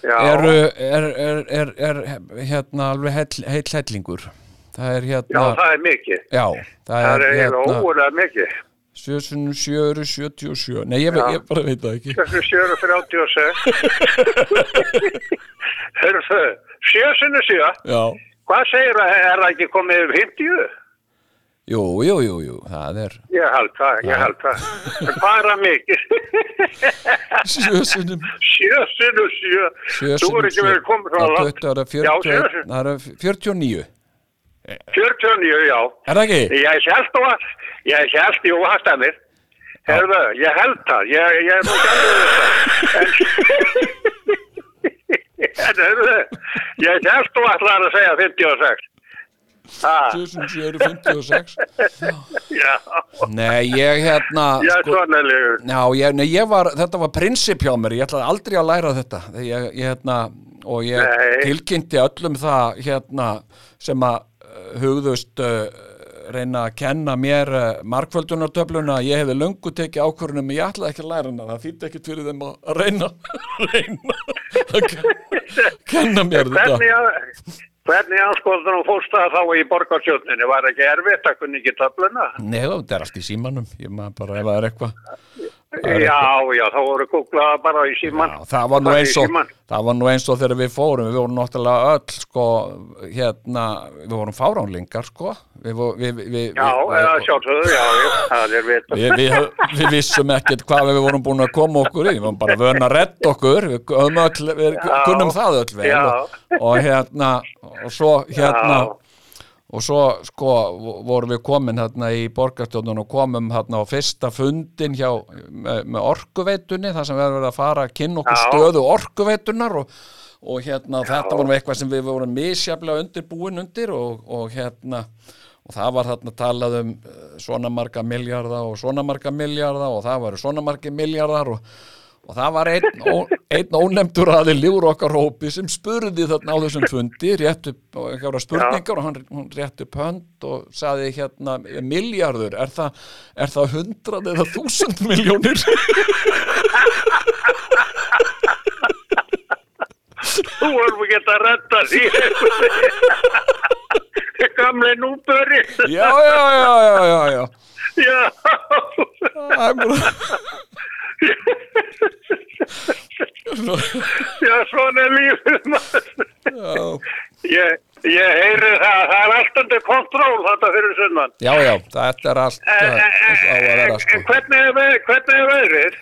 Já,
eru, er, er, er, hérna alveg heill, heill hellingur það er
já,
hérna
það er mikið.
já, það
Það
er
er
hérna
ógulega mikið.
sjösunum sjö eru 77 nei, ég,
Já.
ég bara veit það ekki
Þessu sjöru 36. Heyrðu, sjösunnu sjö,
já,
hvað segir að er það ekki komið yfir 50?
jú, jú, jú, jú það er
Ég held það, ég held það. Er það mikið?
sjösunum
Sjösunnu sjö. Þú
sjösunum
er ekki verið komið frá langt.
er 40,
Já,
40,
sjösunum.
það eru 49
49, já.
er það ekki?
Ég held þú að, ég held, jú, það stemmir. Herðu, ég held það, ég, ég er nú ekki alveg þess En herðu, ég held ætlaðar að segja 56. Ah,
sjösunum sjö eru 56
já,
nei, ég hérna
já,
sko,
svona legur.
Já, ég, nei, ég var, þetta var prinsip hjá mér, ég ætlaði aldrei að læra þetta ég, ég, hérna, og ég
Nei.
tilkynnti öllum það hérna, sem að hugðust uh, reyna að kenna mér uh, markvöldunartöfluna ég hefði löngu tekið ákvörunum ég ætlaði ekki að læra hana, það þýtti ekkit fyrir þeim að reyna, reyna að kenna, kenna mér þetta.
Hvernig, að- hvernig anskoðunum fórst það þá í borgarstjórninni? Var ekki erfitt að kunni ekki töfluna?
Nei, þetta er allt í símanum. Ég maður bara ef það er eitthvað
Já, já, þá voru kúklaða bara í síman.
Já, það var og það var nú eins og þegar við fórum við vorum náttúrulega öll sko hérna, við vorum fáránlingar sko við, við, við,
Já, sjálfsögðu, já, já, það er vita.
við, vissum ekkert hvað við vorum búin að koma okkur í, við vorum bara vöna að redda okkur, við, kunnum það öll vel og, og hérna og svo hérna
Já.
Og svo sko vo- vorum við komin hérna í borgarstjóðun og komum hérna á fyrsta fundin hjá með, með orkuveitunni þar sem við verið að fara að kynna okkur
Já.
stöðu orkuveitunar og, og hérna þetta var nú eitthvað sem við vorum misjaflega undirbúin undir og, og hérna og það var þarna talað um eh, svona marga miljarda og svona marga miljarda og það varu svona margi miljardar og, og það var einn, einn ónefndur aðið lífur okkar hópi sem spurði þarna á þessum fundi rétt upp og einhverja spurningar og hann, hann rétt upp hönd og saði hérna miljardur, er það, er það hundrað eða þúsund miljónir
Þú vorum ekki að redda því. Gamle núböri.
já, já, já, já, já, já
Já.
Það er bara
Já, svona er lífið Ég, ég heyri það, það er allt undir kontról þetta fyrir sunnan.
já, já, þetta er allt
En,
eh, á að vera sko.
en hvernig er, hvernig er veðrið?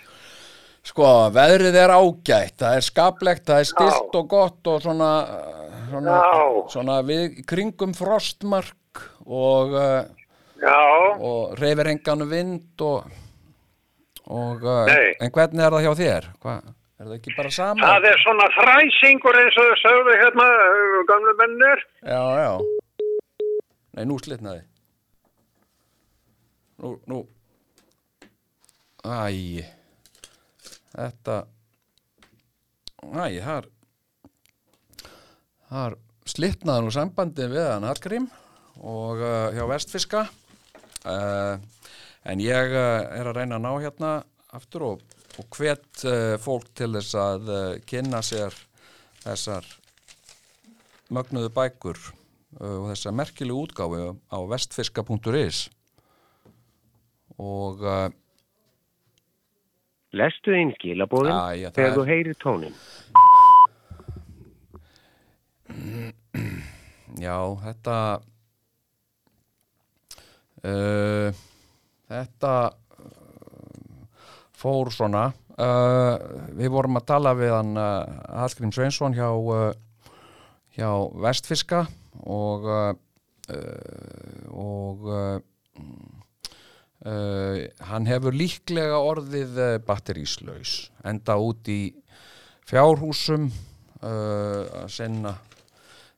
Sko, veðrið er ágætt, það er skaplegt, það er stilt
Já.
og gott og svona, svona, svona við kringum frostmark og,
Já,
og reyfir engan vind og, og
Nei.
en hvernig er það hjá þér? Hva, er það ekki bara sama?
það er svona þræsingur eins og þau sögðu hérna, gamlu mennir.
Já, já. Nei, nú slitnaði. Nú, nú. Æ. Þetta. Æ, þar. Þar slitnaði nú sambandi við hann Hallgrím og uh, hjá Vestfiska. Uh, en ég uh, er að reyna að ná hérna aftur og, og hvet uh, fólk til þess að uh, kynna sér þessar mögnuðu bækur uh, og þessa merkilegu útgáfi á vestfiska.is og
Lestu inn gilabóðin
Æ, já, það
þegar
er-
þú heyrir tónin.
já, þetta uh, þetta uh, fór svona uh, við vorum að tala við hann uh, Hallgrím Sveinsson hjá uh, hjá Vestfiska og og hann hefur líklega orðið batteríslaus enda út í fjárhúsum að sinna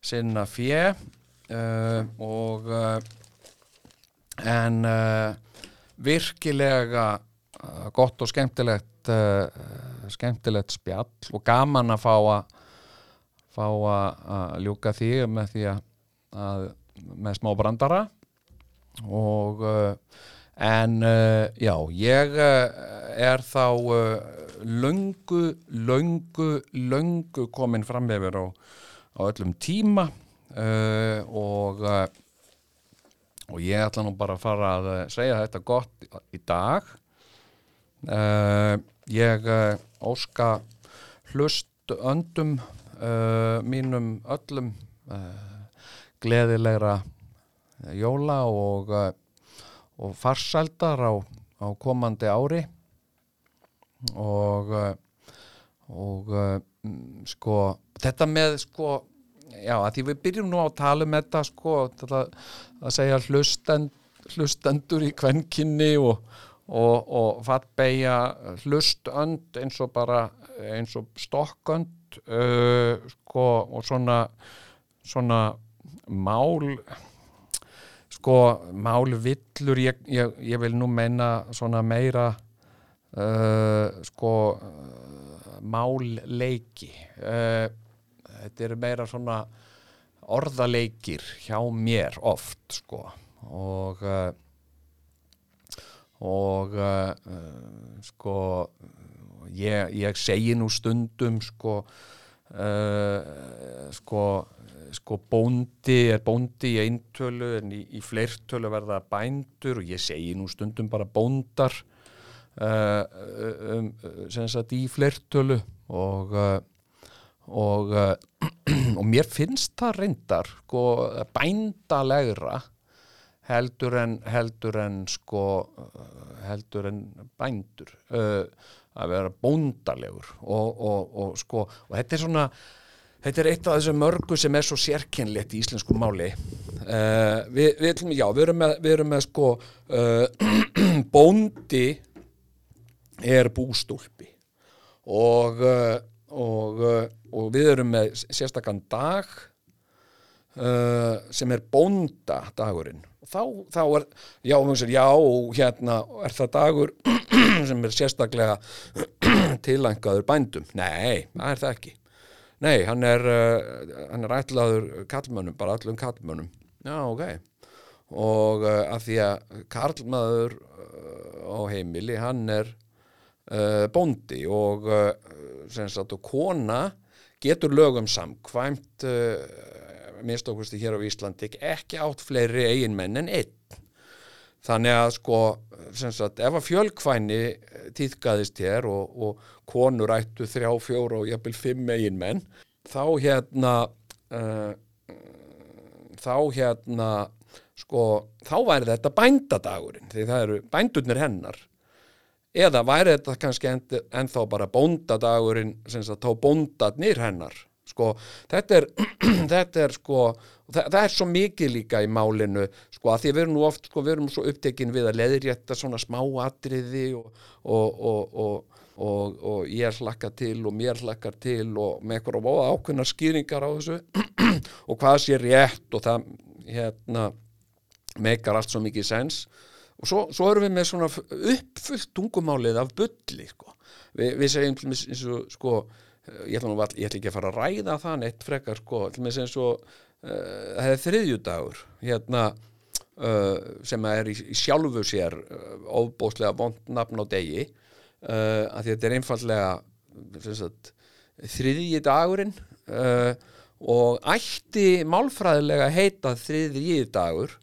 sinna fjö uh, og uh, en uh, virkilega uh, gott og skemmtilegt uh, skemmtilegt spjall og gaman að fá að fá að ljúka því með því að, að með smá brandara. Og uh, en já, ég er þá löngu, löngu, löngu komin fram yfir á, á öllum tíma og uh, og ég ætla nú bara að fara að uh, segja þetta gott í- dag. Uh, ég uh, óska hlust öndum uh, mínum öllum gleðilegra jóla og, og farsældar á, á komandi ári. Og og sko þetta með sko já að því við byrjum nú á að tala um þetta sko að segja hlustend, hlustendur í kvenkinni og, og, og fattbeigja hlustönd eins og bara eins og stokkönd uh, sko og svona svona mál sko málvillur ég, ég, ég vil nú meina svona meira uh, sko uh, málleiki uh, þetta eru meira svona orðaleikir hjá mér oft sko. Og uh, og uh, sko ég, ég segi nú stundum sko uh, sko sko bóndi er bóndi í eintölu en í, í fleirtölu verða bændur og ég segi nú stundum bara bóndar uh, um, sem sagt í fleirtölu. Og og, uh, og mér finnst það reyndar sko bændalegra heldur en heldur en sko uh, heldur en bændur uh, að vera bóndalegur og, og, og sko og þetta er svona Þetta er eitt af þessu mörgu sem er svo sérkennlegt í íslensku máli. Uh, við, við, já, við erum með, við erum með sko uh, bóndi er bústúlpi og, uh, og, uh, og við erum með sérstakann dag uh, sem er bóndadagurinn. Og Þá, þá er, já, sér, já, hérna er það dagur sem er sérstaklega tilengaður bændum. Nei, það er það ekki. Nei, hann er, uh, hann er ætlaður kallmönnum, bara allum kallmönnum. Já, ok. Og uh, að því að karlmaður á heimili, hann er uh, bóndi og sem sagt kona getur lögum samkvæmt minnst okkurstu hér á Íslandi ekki átt fleiri eiginmenn en einn. Þannig að sko, sagt, ef að fjölkvæni týðkaðist hér og, og konur ættu þrjá, fjóra og jafnvel fimm eigin menn, þá hérna, uh, þá hérna, sko, þá væri þetta bændadagurinn, því það eru bændurnir hennar. Eða væri þetta kannski en, ennþá bara bóndadagurinn, sem sagt, þá bóndarnir hennar. Sko, þetta er, þetta er sko, það, það er svo mikið líka í málinu, sko, að því við erum nú oft, sko, við erum svo upptekin við að leðrétta svona smá atriði og, og, og, og, ég hlakka til og mér hlakkar til og með eitthvað voða ákveðnar skýringar á þessu og hvað sé rétt og það, hérna, meikar allt svo mikið sens og svo, svo erum við með svona uppfullt tungumálið af bulli, sko. Vi, við segjum til dæmis eins og, sko, ég ætla, nú, vall- ég ætla ekki að fara að ræða það neitt frekar sko, til með sem svo uh, það er þriðjudagur hérna uh, sem er í, í sjálfu sér uh, ofbóðslega vond nafn á degi uh, að þetta er einfallega sagt, þriðji dagurinn uh, og ætti málfræðilega heita þriðji dagur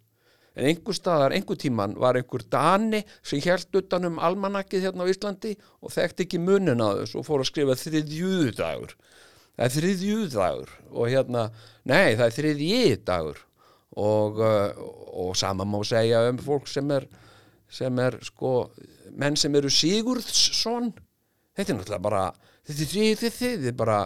en einhver staðar, einhver tíman var einhver Dani sem held utan um almanakið hérna á Íslandi og þekkti ekki munin á þess og fór að skrifa þriðjúðdagur það er þriðjúðdagur og hérna, nei það er þriðjidagur. Og, uh, og sama má segja um fólk sem er sem er sko menn sem eru Sigurðsson. Þetta er náttúrulega bara þetta er, þetta er, þetta er bara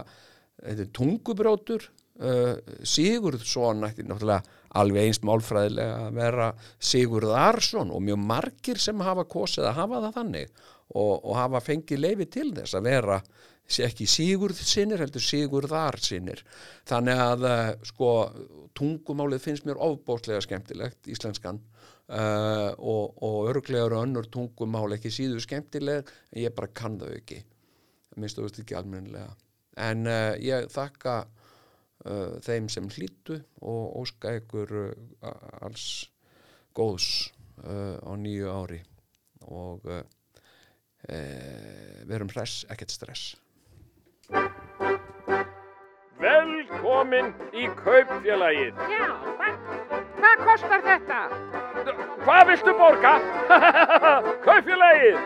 þetta er tungubrótur. Uh, Sigurðsson ætti náttúrulega alveg einst málfræðilega að vera Sigurðarsson og mjög margir sem hafa kosið að hafa það þannig og, og hafa fengið leifi til þess að vera ekki Sigurðsinnir heldur Sigurðarsinnir þannig að uh, sko tungumálið finnst mér ofbóðslega skemmtilegt íslenskan uh, og, og örglega eru önnur tungumál ekki síður skemmtileg en ég bara kann þau ekki. Minnst þú veist ekki almennilega. En uh, ég þakka uh, þeim sem hlýttu og óska ykkur uh, alls góðs uh, á nýju ári og uh, uh, verum hress, ekkert stress
Velkomin í kaupfélagið.
Já, hvað, hvað kostar þetta?
Hvað viltu borga? kaupfélagið.